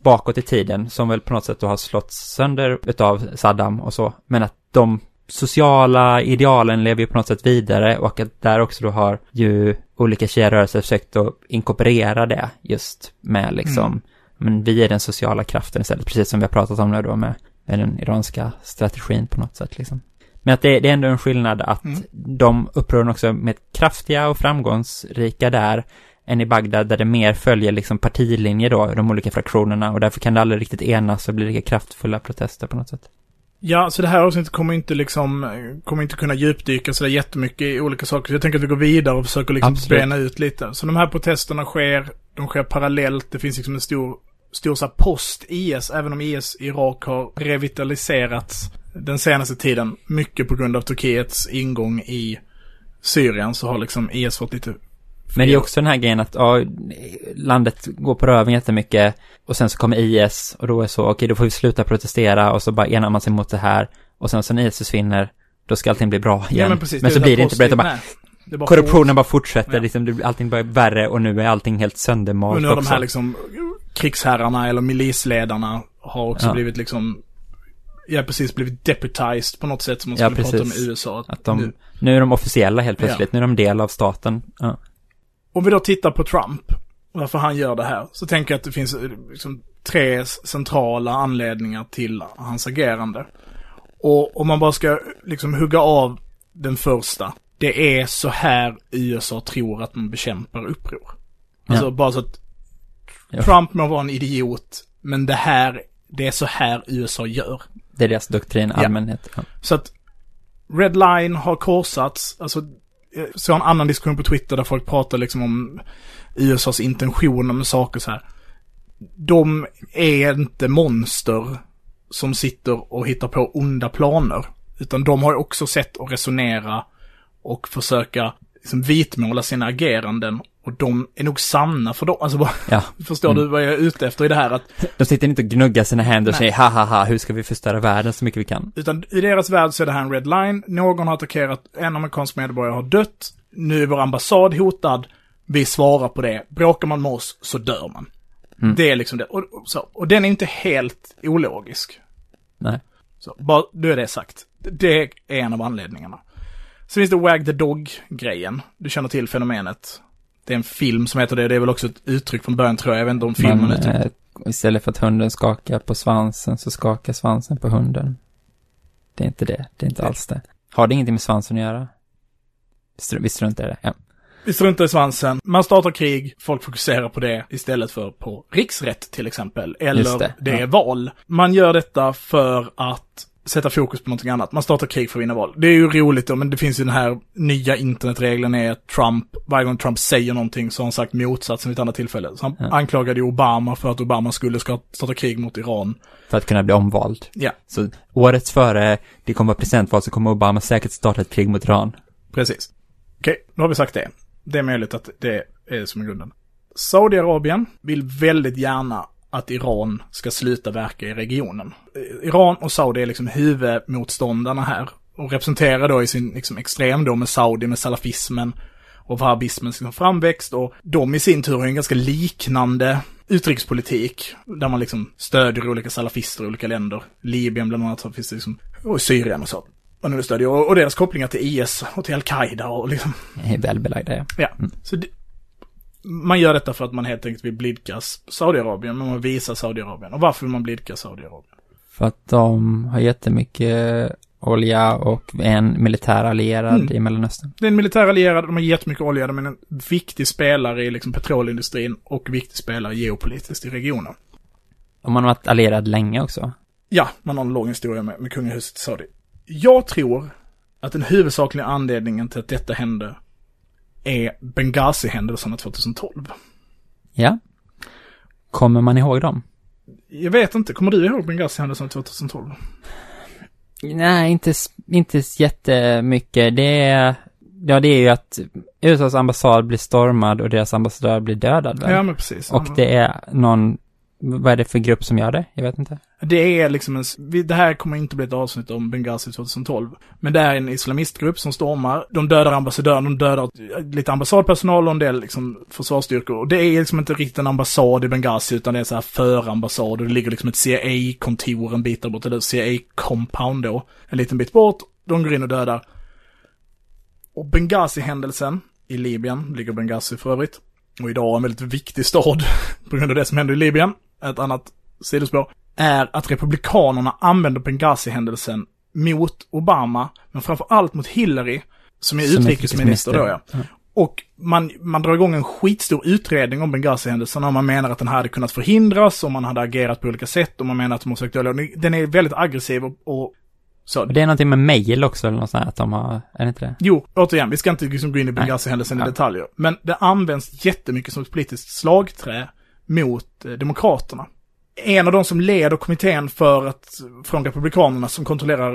bakåt i tiden, som väl på något sätt då har slått sönder utav Saddam och så, men att de sociala idealen lever ju på något sätt vidare och att där också då har ju olika tjejrörelser försökt att inkorporera det just med liksom, mm. men vi är den sociala kraften istället, precis som vi har pratat om nu då med, med den iranska strategin på något sätt liksom. Men att det, det är ändå en skillnad att mm. de upprören också med kraftiga och framgångsrika där än i Bagdad där det mer följer liksom partilinjer då, de olika fraktionerna och därför kan det aldrig riktigt enas och bli lika kraftfulla protester på något sätt. Ja, så det här avsnittet kommer inte liksom, kommer inte kunna djupdyka så jättemycket i olika saker. Så jag tänker att vi går vidare och försöker liksom Absolut. bena ut lite. Så de här protesterna sker, de sker parallellt. Det finns liksom en stor, stor så post-IS, även om IS i Irak har revitaliserats den senaste tiden. Mycket på grund av Turkiets ingång i Syrien så har liksom IS fått lite men det är också den här grejen att ja, landet går på röven jättemycket och sen så kommer IS och då är så, okej okay, då får vi sluta protestera och så bara enar man sig mot det här och sen så när IS försvinner, då ska allting bli bra igen. Ja, men, precis, men så blir det inte, det bara, bara korruptionen bara fortsätter, ja. liksom, allting blir värre och nu är allting helt söndermalt Och nu har de här liksom krigsherrarna eller milisledarna har också ja. blivit liksom Ja, precis blivit deputized på något sätt som man skulle ja, prata om i USA. Att de, nu, nu är de officiella helt plötsligt, ja. nu är de del av staten. Ja. Om vi då tittar på Trump, varför han gör det här, så tänker jag att det finns eh, liksom tre centrala anledningar till hans agerande. Och om man bara ska liksom hugga av den första. Det är så här USA tror att man bekämpar uppror. Alltså ja. bara så att Trump må vara en idiot, men det här, det är så här USA gör. Det är deras doktrin, allmänhet. Ja. Så att Red Line har korsats, alltså Eh, såg en annan diskussion på Twitter där folk pratade liksom om USAs intentioner med saker så här. De är inte monster som sitter och hittar på onda planer. Utan de har ju också sett att resonera och försöka liksom vitmåla sina ageranden och de är nog sanna för dem. Alltså bara, ja. förstår mm. du vad jag är ute efter i det här att... De sitter inte och gnuggar sina händer och Nej. säger ha ha ha, hur ska vi förstöra världen så mycket vi kan? Utan i deras värld så är det här en red line. Någon har attackerat, en amerikansk medborgare har dött. Nu är vår ambassad hotad. Vi svarar på det. Bråkar man med oss så dör man. Mm. Det är liksom det. Och, så, och den är inte helt ologisk. Nej. Så, bara, då är det sagt. Det är en av anledningarna. Så finns det Wag the Dog-grejen. Du känner till fenomenet. Det är en film som heter det. Det är väl också ett uttryck från början tror jag. Jag vet inte om filmen Men, uttryck. Eh, istället för att hunden skakar på svansen så skakar svansen på hunden. Det är inte det. Det är inte det. alls det. Har det ingenting med svansen att göra? Vi struntar i det. Ja. Vi struntar i svansen. Man startar krig, folk fokuserar på det istället för på riksrätt till exempel. Eller det, det är val. Man gör detta för att sätta fokus på någonting annat. Man startar krig för att vinna val. Det är ju roligt då, men det finns ju den här nya internetregeln är att Trump, varje gång Trump säger någonting så har han sagt motsatsen vid ett annat tillfälle. Så han ja. anklagade ju Obama för att Obama skulle starta krig mot Iran. För att kunna bli omvald. Ja. Så året före det kommer vara presidentval så kommer Obama säkert starta ett krig mot Iran. Precis. Okej, okay, nu har vi sagt det. Det är möjligt att det är som grunden. Saudiarabien vill väldigt gärna att Iran ska sluta verka i regionen. Iran och Saudi är liksom huvudmotståndarna här. Och representerar då i sin liksom extrem då med Saudi, med salafismen och wahhabismens liksom framväxt. Och de i sin tur har en ganska liknande utrikespolitik. Där man liksom stödjer olika salafister i olika länder. Libyen bland annat, finns det liksom, och Syrien och så. Och, nu stödjer, och, och deras kopplingar till IS och till Al-Qaida och liksom. Det är väl belagda, ja. Ja. Så det, man gör detta för att man helt enkelt vill blidka Saudiarabien, men man visar Saudiarabien. Och varför vill man blidka Saudiarabien? För att de har jättemycket olja och en militär allierad Mm. i Mellanöstern. Det är en militär allierad, de har jättemycket olja, de är en viktig spelare i liksom petrolindustrin och viktig spelare geopolitiskt i regionen. Och man har varit allierad länge också. Ja, man har en lång historia med, med kungahuset Saudi. Jag tror att den huvudsakliga anledningen till att detta hände är Benghazi-händelserna 2012. Ja. Kommer man ihåg dem? Jag vet inte, kommer du ihåg Benghazi-händelserna 2012? Nej, inte, inte jättemycket. Det är, ja det är ju att USAs ambassad blir stormad och deras ambassadör blir dödad väl? Ja, men precis. Och det är någon, vad är det för grupp som gör det? Jag vet inte. Det är liksom en, det här kommer inte bli ett avsnitt om Benghazi 2012. Men det är en islamistgrupp som stormar. De dödar ambassadören, de dödar eh, lite ambassadpersonal och en del liksom försvarsstyrkor. Och det är liksom inte riktigt en ambassad i Benghazi utan det är så här förambassad och det ligger liksom ett CIA-kontor en bit där bort, eller CIA-compound då, en liten bit bort. De går in och dödar. Och Benghazi-händelsen i Libyen, ligger Benghazi för övrigt, och idag en väldigt viktig stad på grund av det som hände i Libyen, ett annat sidospår, är att republikanerna använder Benghazi-händelsen mot Obama, men framför allt mot Hillary, som är Som utrikesminister då ja. utrikesminister. Och man, man drar igång en skitstor utredning om Benghazi-händelserna och man menar att den hade kunnat förhindras och man hade agerat på olika sätt och man menar att de har sökt dölja. Den är väldigt aggressiv och, och så. Det är någonting med mail också eller något sånt här, att de har, är det inte det? Jo, återigen, vi ska inte liksom gå in i. Benghazi-händelsen i detaljer. Men det används jättemycket som ett politiskt slagträ mot eh, Demokraterna. En av de som leder kommittén för att, från Republikanerna som kontrollerar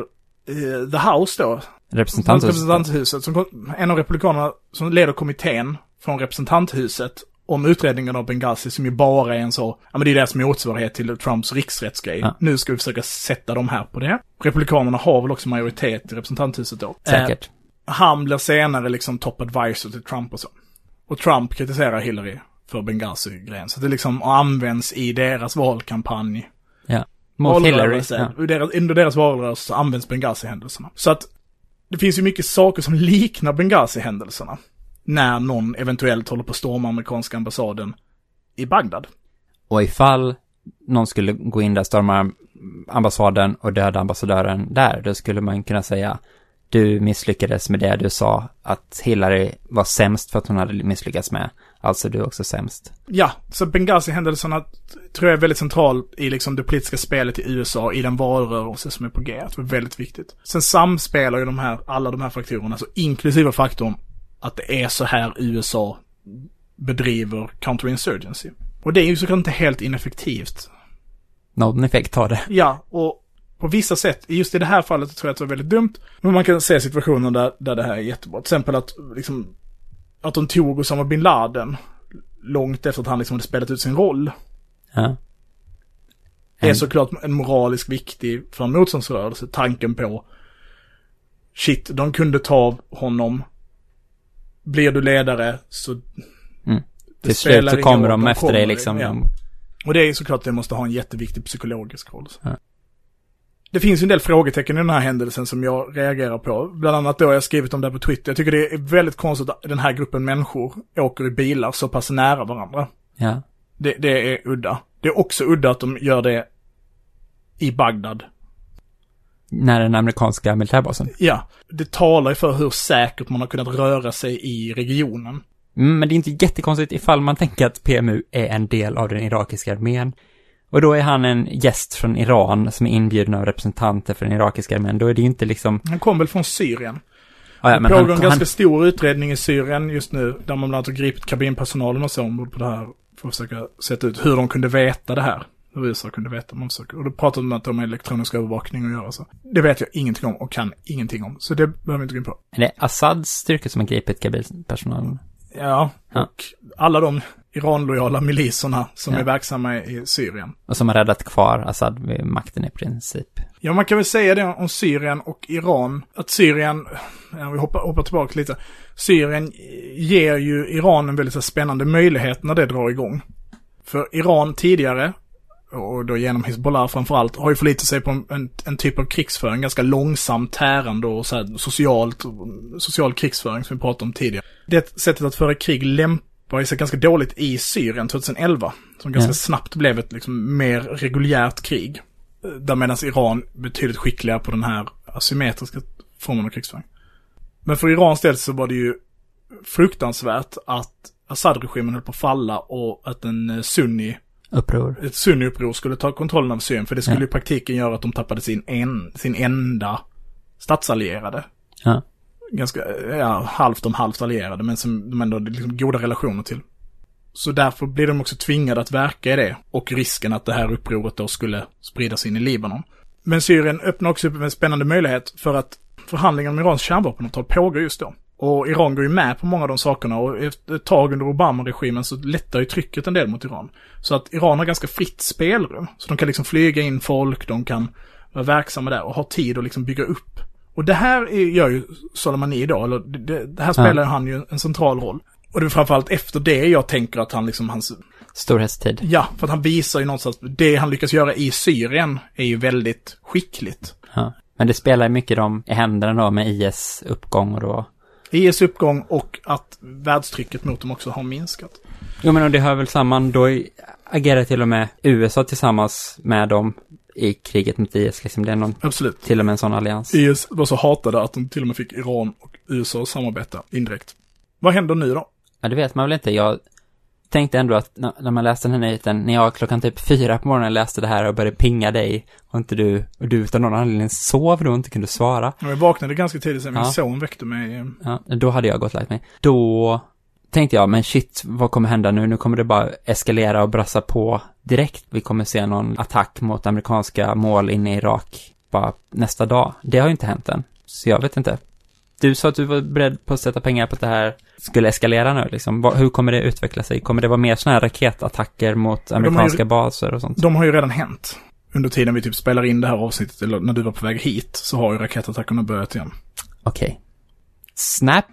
eh, The House då, Representanthuset. representanthuset, som, en av Republikanerna som leder kommittén från representanthuset om utredningen av Benghazi som ju bara är en så, ja men det är deras motsvarighet till Trumps riksrättsgrej. Ja. Nu ska vi försöka sätta dem här på det. Republikanerna har väl också majoritet i representanthuset då. Eh, Säkert. han blir senare liksom top advisor till Trump och så. Och Trump kritiserar Hillary för Benghazi-grejen. Så det liksom används i deras valkampanj. Mot Hillary. Ja. Deras, under deras valrörelse så används Benghazi-händelserna. Så att det finns ju mycket saker som liknar Benghazi-händelserna. När någon eventuellt håller på att storma amerikanska ambassaden i Bagdad. Och ifall någon skulle gå in där, storma ambassaden och döda ambassadören där, då skulle man kunna säga du misslyckades med det du sa att Hillary var sämst för att hon hade misslyckats med. Alltså du är också sämst. Ja, så Benghazi-händelserna tror jag är väldigt central i liksom det politiska spelet i USA, i den valrörelse som är på G. Det är väldigt viktigt. Sen samspelar ju de här, alla de här faktorerna, så inklusive faktorn att det är så här USA bedriver counterinsurgency. Och det är ju såklart inte helt ineffektivt. Någon effekt har det. Ja, och på vissa sätt, just i det här fallet tror jag att det var väldigt dumt. Men man kan se situationer där, där det här är jättebra. Till exempel att, liksom, att de tog Osama bin Laden långt efter att han liksom hade spelat ut sin roll. Ja. är En- såklart en moraliskt viktig för en motståndsrörelse. Tanken på, shit, de kunde ta honom. Blir du ledare så... Mm. det Till slut så kommer roll, de efter dig liksom. ja. Och det är såklart att det måste ha en jätteviktig psykologisk roll. Ja. Det finns en del frågetecken i den här händelsen som jag reagerar på. Bland annat då har jag skrivit om det här på Twitter. Jag tycker det är väldigt konstigt att den här gruppen människor åker i bilar så pass nära varandra. Ja. Det, det är udda. Det är också udda att de gör det i Bagdad. När den amerikanska militärbasen. Ja, det talar ju för hur säkert man har kunnat röra sig i regionen. Mm, men det är inte jättekonstigt ifall man tänker att PMU är en del av den irakiska armén. Och då är han en gäst från Iran som är inbjuden av representanter för den irakiska armén. Då är det ju inte liksom... Han kom väl från Syrien. Ja, ja, det pågår han, en han, ganska stor utredning i Syrien just nu, där man bland annat har gripit kabinpersonalen och så ombord på det här, för att försöka sätta ut hur de kunde veta det här. Hur USA kunde veta man försöker. Och då pratade de om att de har elektronisk övervakning att göra så. Det vet jag ingenting om och kan ingenting om, så det behöver vi inte gå in på. är det Assads styrkor som har gripit kabinpersonalen? Ja, Ja. och alla de Iran-lojala miliserna som Ja. är verksamma i Syrien. Och som har räddat kvar Assad vid makten i princip. Ja, man kan väl säga det om Syrien och Iran. Att Syrien, ja, vi hoppar, hoppar tillbaka lite. Syrien ger ju Iran en väldigt spännande möjlighet när det drar igång. För Iran tidigare och då genom Hizbollah framförallt, har ju förlitat sig på en, en, en typ av krigsföring, ganska långsam, tärande och så här socialt, social krigsföring som vi pratade om tidigare. Det sättet att föra krig lämpar sig ganska dåligt i Syrien 2011, som ganska Ja. snabbt blev ett liksom mer reguljärt krig. Där medan Iran betydligt skickligare på den här asymmetriska formen av krigsföring. Men för Irans del så var det ju fruktansvärt att Assad-regimen höll på att falla och att en eh, sunni, Uppror. ett sunniuppror skulle ta kontrollen av Syrien. För det skulle Ja. i praktiken göra att de tappade sin, en, sin enda statsallierade. Ja. Ganska, ja, halvt om halvt allierade, men som de ändå hade liksom goda relationer till. Så därför blir de också tvingade att verka i det. Och risken att det här upproret då skulle spridas in i Libanon. Men Syrien öppnar också upp en spännande möjlighet för att förhandlingarna om Irans kärnvapenavtal pågår just då. Och Iran går ju med på många av de sakerna och efter ett tag under Obama-regimen så lättar ju trycket en del mot Iran. Så att Iran har ganska fritt spelrum. Så de kan liksom flyga in folk, de kan vara verksamma där och ha tid att liksom bygga upp. Och det här är, gör ju Soleimani idag, eller det, det, här spelar han ju en central roll. Och det är framförallt efter det jag tänker att han liksom, hans, Storhetstid. ja, för att han visar ju någonstans att det han lyckas göra i Syrien är ju väldigt skickligt. Ja. Men det spelar ju mycket dem i händerna då med IS uppgång och då. IS uppgång och att världstrycket mot dem också har minskat. Jo men och det hör väl samman, då agerar till och med USA tillsammans med dem i kriget mot IS liksom. Det är någon, Absolut. till och med en sån allians. IS var så hatade att de till och med fick Iran och USA att samarbeta indirekt. Vad händer nu då? Ja, det vet man väl inte. Jag tänkte ändå att när, man läste den här nyheten, när jag klockan typ fyra på morgonen läste det här och började pinga dig och inte du, och du utan någon anledning sov då och inte kunde svara. Jag vaknade ganska tidigt sen min Ja. son väckte mig. Ja, då hade jag gått och lagt mig. Då tänkte jag, men shit, vad kommer hända nu? Nu kommer det bara eskalera och brassa på direkt. Vi kommer se någon attack mot amerikanska mål inne i Irak bara nästa dag. Det har ju inte hänt än. Så jag vet inte. Du sa att du var beredd på att sätta pengar på att det här skulle eskalera nu liksom. Hur kommer det utveckla sig? Kommer det vara mer sådana här raketattacker mot har ju- amerikanska baser och sånt? De har ju redan hänt. Under tiden vi typ spelar in det här avsnittet, eller när du var på väg hit, så har ju raketattackerna börjat igen. Okej. Snap?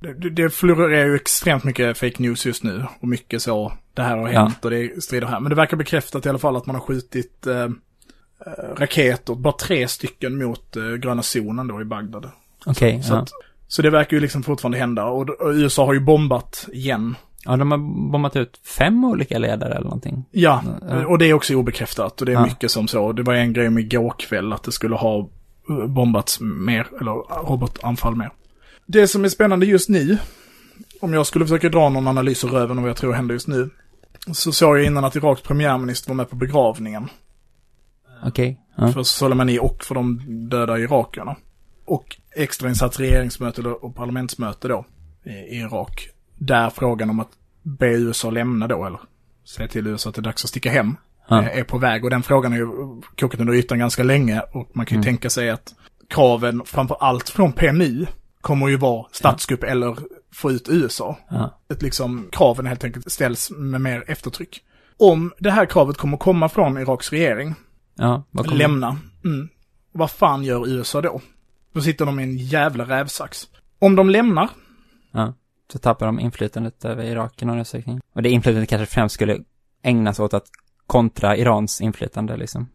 Det, det- florerar ju extremt mycket fake news just nu. Och mycket så, det här har Ja. hänt och det strider här. Men det verkar bekräftat i alla fall att man har skjutit eh, eh, raketer, bara tre stycken mot eh, gröna zonen då i Bagdad. Okej, Så, ja. att, så det verkar ju liksom fortfarande hända. Och, och USA har ju bombat igen. Ja, de har bombat ut fem olika ledare eller någonting. Ja, Ja. och det är också obekräftat. Och det är Ja. mycket som så. Det var en grej om igår kväll att det skulle ha eh, bombats mer, eller robotanfall mer. Det som är spännande just nu, om jag skulle försöka dra någon analys ur röven om vad jag tror händer just nu, så såg jag innan att Iraks premiärminister var med på begravningen Okej. Ja. för Soleimani och för de döda irakierna. Och extrainsats regeringsmöte och parlamentsmöte då i Irak. Där frågan om att be USA lämna då, eller säga till USA att det är dags att sticka hem, eh, är på väg. Och den frågan har ju kokat under ytan ganska länge och man kan ju Mm. tänka sig att kraven framför allt från PMU kommer ju vara statskupp eller få ut USA. Ja. Ett liksom, kraven helt enkelt ställs med mer eftertryck. Om det här kravet kommer komma från Iraks regering, Ja, vad kommer... lämna, mm, vad fan gör USA då? Då sitter de i en jävla rävsax. Om de lämnar, Ja. Så tappar de inflytandet över Irak i någon utsträckning. Och det inflytandet kanske främst skulle ägnas åt att kontra Irans inflytande liksom.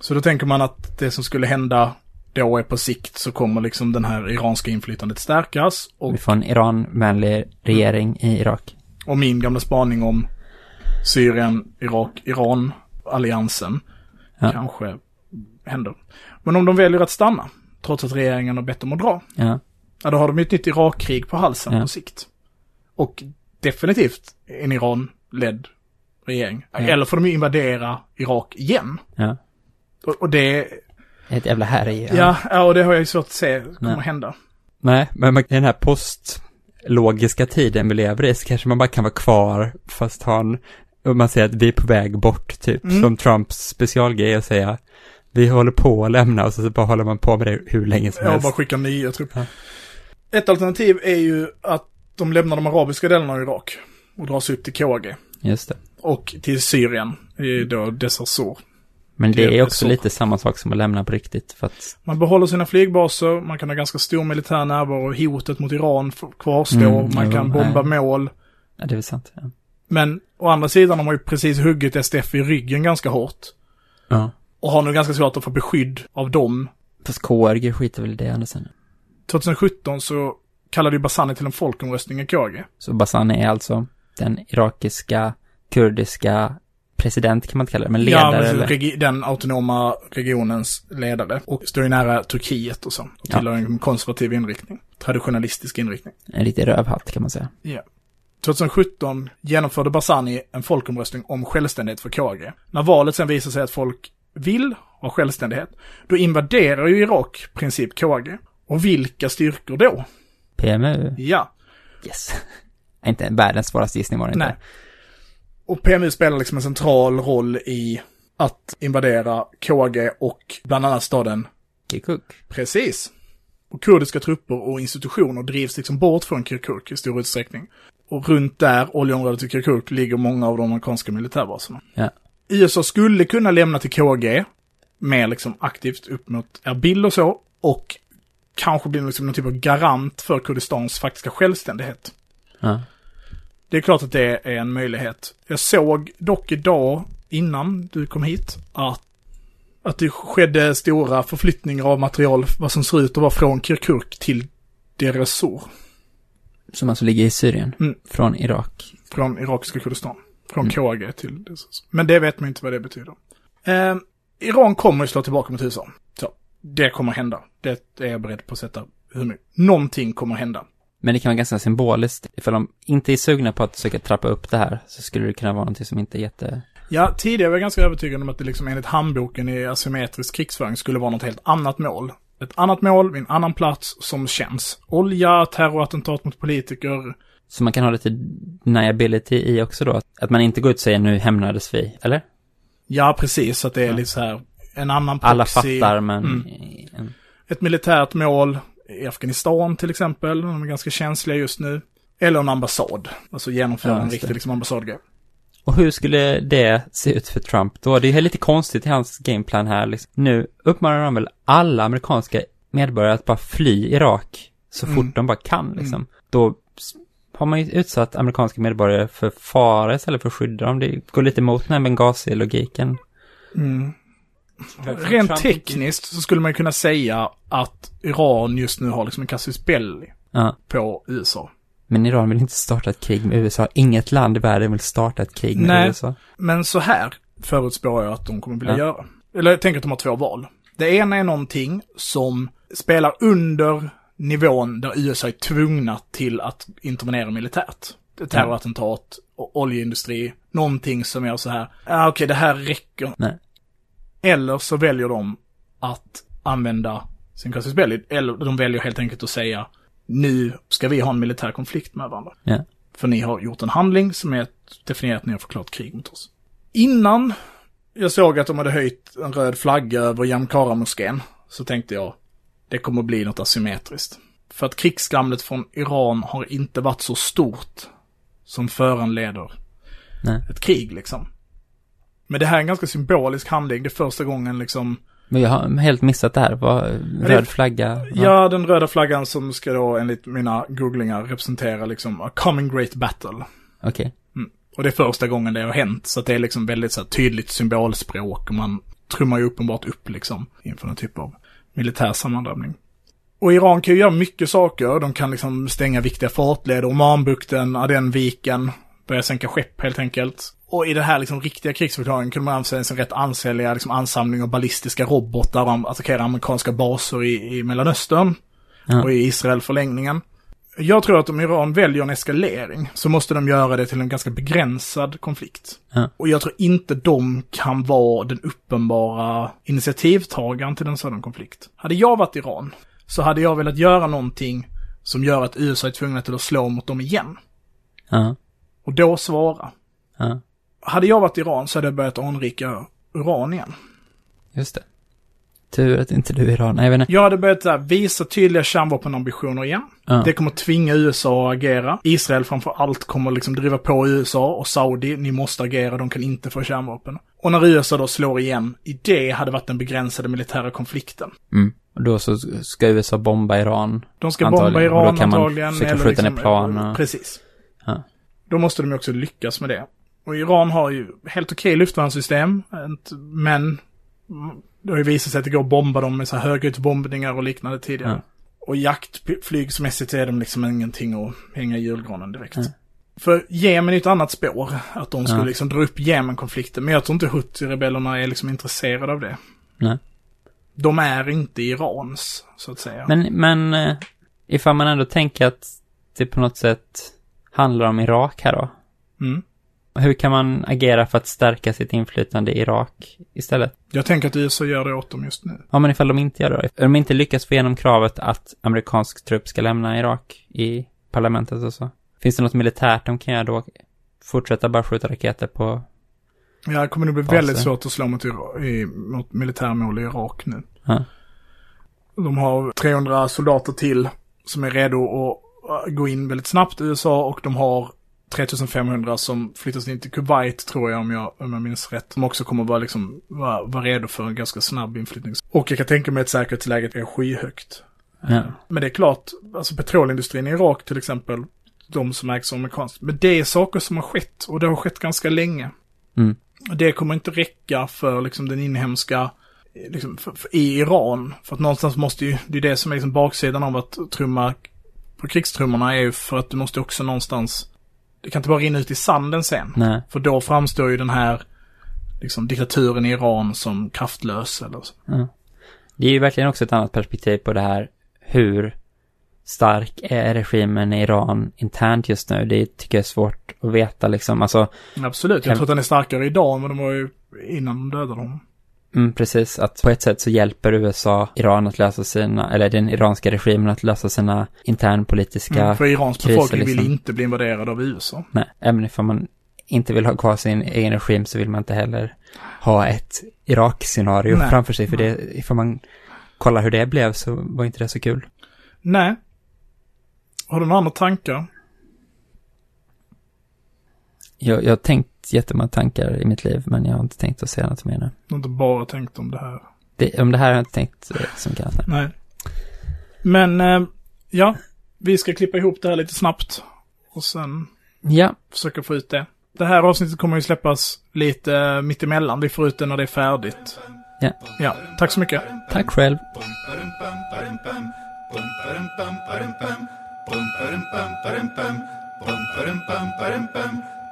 så då tänker man att det som skulle hända då är på sikt så kommer liksom den här iranska inflytandet stärkas. Och, Vi får en Iran-vänlig regering i Irak. och min gamla spaning om Syrien, Irak, Iran, alliansen Ja. kanske händer. Men om de väljer att stanna, trots att regeringen har bett dem att dra, Ja. ja då har de ju ett nytt Irakkrig på halsen Ja. på sikt. Och definitivt en Iran-ledd regering. Ja. Eller får de ju invadera Irak igen. Ja. Och, och det, Ett jävla härj. ja. Ja, och det har jag ju svårt att se kommer Nej. att hända. Nej, men i den här postlogiska tiden vi lever i så kanske man bara kan vara kvar fast ha en, och man säger att vi är på väg bort typ, Mm. som Trumps specialgrej att säga vi håller på att lämna och så bara håller man på med det hur länge som Jag helst. bara skickar nya trupper. Ja. Ett alternativ är ju att de lämnar de arabiska delarna av Irak och drar sig upp till KG. Just det. Och till Syrien, då Desassor. Men det Det är också så. lite samma sak som att lämna på riktigt för att, Man behåller sina flygbaser, man kan ha ganska stor militär närvaro, hotet mot Iran kvarstår, Mm, man jo, kan bomba nej. mål. ja det är väl sant. Ja. Men å andra sidan har man ju precis huggit SDF i ryggen ganska hårt. Ja. Och har nu ganska svårt att få beskydd av dem. Fast KRG skiter väl i det andra sen. 2017 så kallade ju Barzani till en folkomröstning i KG. Så Barzani är alltså den irakiska, kurdiska president kan man inte kalla det, men ledare Ja, men den autonoma regionens ledare. Och står ju nära Turkiet och så. Och Ja. tillhör en konservativ inriktning. Traditionalistisk inriktning. En riktig rövhatt kan man säga. 2017 genomförde Barzani en folkomröstning om självständighet för KG. När valet sen visar sig att folk vill ha självständighet, då invaderar ju Irak princip KG. Och vilka styrkor då? PMU? Ja, Yes. inte världens svåraste gissning var det inte. nej. Och PMU spelar liksom en central roll i att invadera KG och bland annat staden Kirkuk. Precis. Och kurdiska trupper och institutioner drivs liksom bort från Kirkuk i stor utsträckning. Och runt där, oljeområdet i Kirkuk, ligger många av de amerikanska militärbaserna. Ja. USA skulle kunna lämna till KG, mer liksom aktivt upp mot Erbil och så, och kanske bli liksom någon typ av garant för Kurdistans faktiska självständighet. Ja. Det är klart att det är en möjlighet. Jag såg dock idag, innan du kom hit, att, att det skedde stora förflyttningar av material, vad som ser ut att vara från Kirkuk till Deir ez-Zor, Som alltså ligger i Syrien. Mm. Från Irak. från irakiska Kurdistan. Från Mm. KG till Deir ez-Zor. Men det vet man inte vad det betyder. Eh, Iran kommer att slå tillbaka mot USA. Så, det kommer hända. Det är jag beredd på att sätta hur mycket. Någonting kommer hända. Men det kan vara ganska symboliskt. Ifall de inte är sugna på att försöka trappa upp det här så skulle det kunna vara någonting som inte är jätte... Ja, tidigare var jag ganska övertygad om att det liksom enligt handboken i asymmetrisk krigsföring skulle vara något helt annat mål. Ett annat mål vid en annan plats som känns. Olja, terrorattentat mot politiker. Så man kan ha lite deniability i också då. Att man inte går ut och säger nu hämnades vi, eller? Ja, precis. Att det är Ja. lite så här en annan proxy. Alla fattar men... Mm. Ett militärt mål i Afghanistan till exempel. De är ganska känsliga just nu. Eller en ambassad. Alltså genomföra Ja, en riktig liksom, ambassadgrej. Och hur skulle det se ut för Trump då? Det är lite konstigt i hans gameplan här. Liksom. Nu uppmanar de väl alla amerikanska medborgare att bara fly Irak så fort Mm. de bara kan liksom. Då s- har man ju utsatt amerikanska medborgare för fara istället för att skydda dem. Det går lite emot den här Benghazi-logiken. Mm. Rent tekniskt så skulle man kunna säga att Iran just nu har liksom en casus belli Ja. på USA. Men Iran vill inte starta ett krig med USA. Inget land i världen vill starta ett krig med Nej. USA. Men så här förutspår jag att de kommer vilja Ja. göra. Eller jag tänker att de har två val. Det ena är någonting som spelar under nivån där USA är tvungna till att intervenera militärt. Ett terrorattentat, och oljeindustri, någonting som är så här, ja okej det här räcker. Nej. Eller så väljer de att använda sin belli, eller de väljer helt enkelt att säga, nu ska vi ha en militär konflikt med varandra. Ja. För ni har gjort en handling som är definierat att ni har förklarat krig mot oss. Innan jag såg att de hade höjt en röd flagga över Jamkara-moskén så tänkte jag, det kommer att bli något asymmetriskt. För att krigsskramlet från Iran har inte varit så stort som föranleder Nej. ett krig liksom. Men det här är en ganska symbolisk handling. Det är första gången liksom, Men jag har helt missat det här. Vad, röd flagga? va? ja den röda flaggan som ska då enligt mina googlingar representera liksom a coming great battle. Okej. Och det är första gången det har hänt, så att det är liksom väldigt så här, tydligt symbolspråk man trummar ju uppenbart upp liksom inför någon typ av militär sammandrabbning. Och Iran kan ju göra mycket saker. De kan liksom stänga viktiga fartleder, Omanbukten, Adenviken, börja sänka skepp helt enkelt. Och i den här liksom riktiga krigsförklaringen kunde man använda sin rätt ansenliga liksom ansamling av ballistiska robotar, de attackerar amerikanska baser i, i Mellanöstern Ja. och i Israel förlängningen. Jag tror att om Iran väljer en eskalering så måste de göra det till en ganska begränsad konflikt. Ja. Och jag tror inte de kan vara den uppenbara initiativtagaren till en sådan konflikt. Hade jag varit Iran så hade jag velat göra någonting som gör att USA är tvungna till att slå mot dem igen. Ja. Och då svara. Ja. Hade jag varit Iran så hade jag börjat anrika uran igen. Just det. Tur att inte du är Iran. Nej, jag vet inte. Jag hade börjat här, visa tydliga kärnvapenambitioner igen. Ja. Det kommer tvinga USA att agera. Israel framför allt kommer liksom driva på USA och Saudi, ni måste agera, de kan inte få kärnvapen. Och när USA då slår igen, i det hade varit den begränsade militära konflikten. Mm. Och då så ska USA bomba Iran. De ska Antagligen. bomba Och Iran då kan man antagligen. försöka skjuta ner plan och- Precis. Ja. Då måste de också lyckas med det. Och Iran har ju helt okej luftvärnssystem, inte- men mm, det har ju visat sig att det går att bomba dem med så här höghöjdsbombningar och liknande tidigare. Ja. Och jaktflygsmässigt är de liksom ingenting att hänga i julgranen direkt. Mm. För Jemen är ett annat spår, att de skulle Ja. liksom dra upp Jemen-konflikten. Men jag tror inte Houthi-rebellerna är liksom intresserade av det. Nej. De är inte Irans, så att säga. Men, men eh, ifall man ändå tänker att det på något sätt handlar om Irak här då. Mm. Hur kan man agera för att stärka sitt inflytande i Irak istället? Jag tänker att USA gör det åt dem just nu. Ja, men ifall de inte gör det då? Om de inte lyckas få igenom kravet att amerikansk trupp ska lämna Irak i parlamentet och så. Finns det något militärt de kan göra då? Fortsätta bara skjuta raketer på... Ja, det kommer nog bli Baser. väldigt svårt att slå mot, i, mot militärmål i Irak nu. Ja. De har 300 soldater till som är redo att gå in väldigt snabbt i USA och de har 3500 som flyttas in till Kuwait tror jag om jag, om jag minns rätt. Som också kommer vara liksom, vara, vara redo för en ganska snabb inflyttning. Och jag kan tänka mig att säkerhetsläget är skyhögt. Ja. Men det är klart, alltså petrolindustrin i Irak till exempel, de som ägs amerikanskt. Men det är saker som har skett och det har skett ganska länge. Mm. Det kommer inte räcka för liksom den inhemska, liksom, för, för, i Iran. För att någonstans måste ju, det är det som är liksom baksidan av att trumma på krigstrummorna är ju för att du måste också någonstans, det kan inte bara rinna ut i sanden sen. Nej. För då framstår ju den här, liksom diktaturen i Iran som kraftlös eller så. Ja. Det är ju verkligen också ett annat perspektiv på det här hur stark är regimen i Iran internt just nu. Det tycker jag är svårt att veta liksom. Alltså, Absolut, jag tror att den är starkare idag än vad den var ju innan de dödade honom. Mm, precis att på ett sätt så hjälper USA Iran att lösa sina, eller den iranska regimen att lösa sina internpolitiska, Mm, för Irans kriser, befolkning vill liksom. inte bli invaderad av USA. nej, även ifall man inte vill ha kvar sin egen regim så vill man inte heller ha ett Irak-scenario framför sig. För det, ifall man kollar hur det blev så var inte det så kul. Nej. Har du några andra tankar? Jag, jag har jättemånga tankar i mitt liv, men jag har inte tänkt att säga något mer nu. Jag har inte bara tänkt om det här. Det, om det här har jag inte tänkt eh, så mycket annat. Nej. Men, eh, ja. Vi ska klippa ihop det här lite snabbt. Och sen Ja, försöka få ut det. Det här avsnittet kommer ju släppas lite eh, mittemellan. Vi får ut det när det är färdigt. Ja. Ja, tack så mycket. tack själv. Bum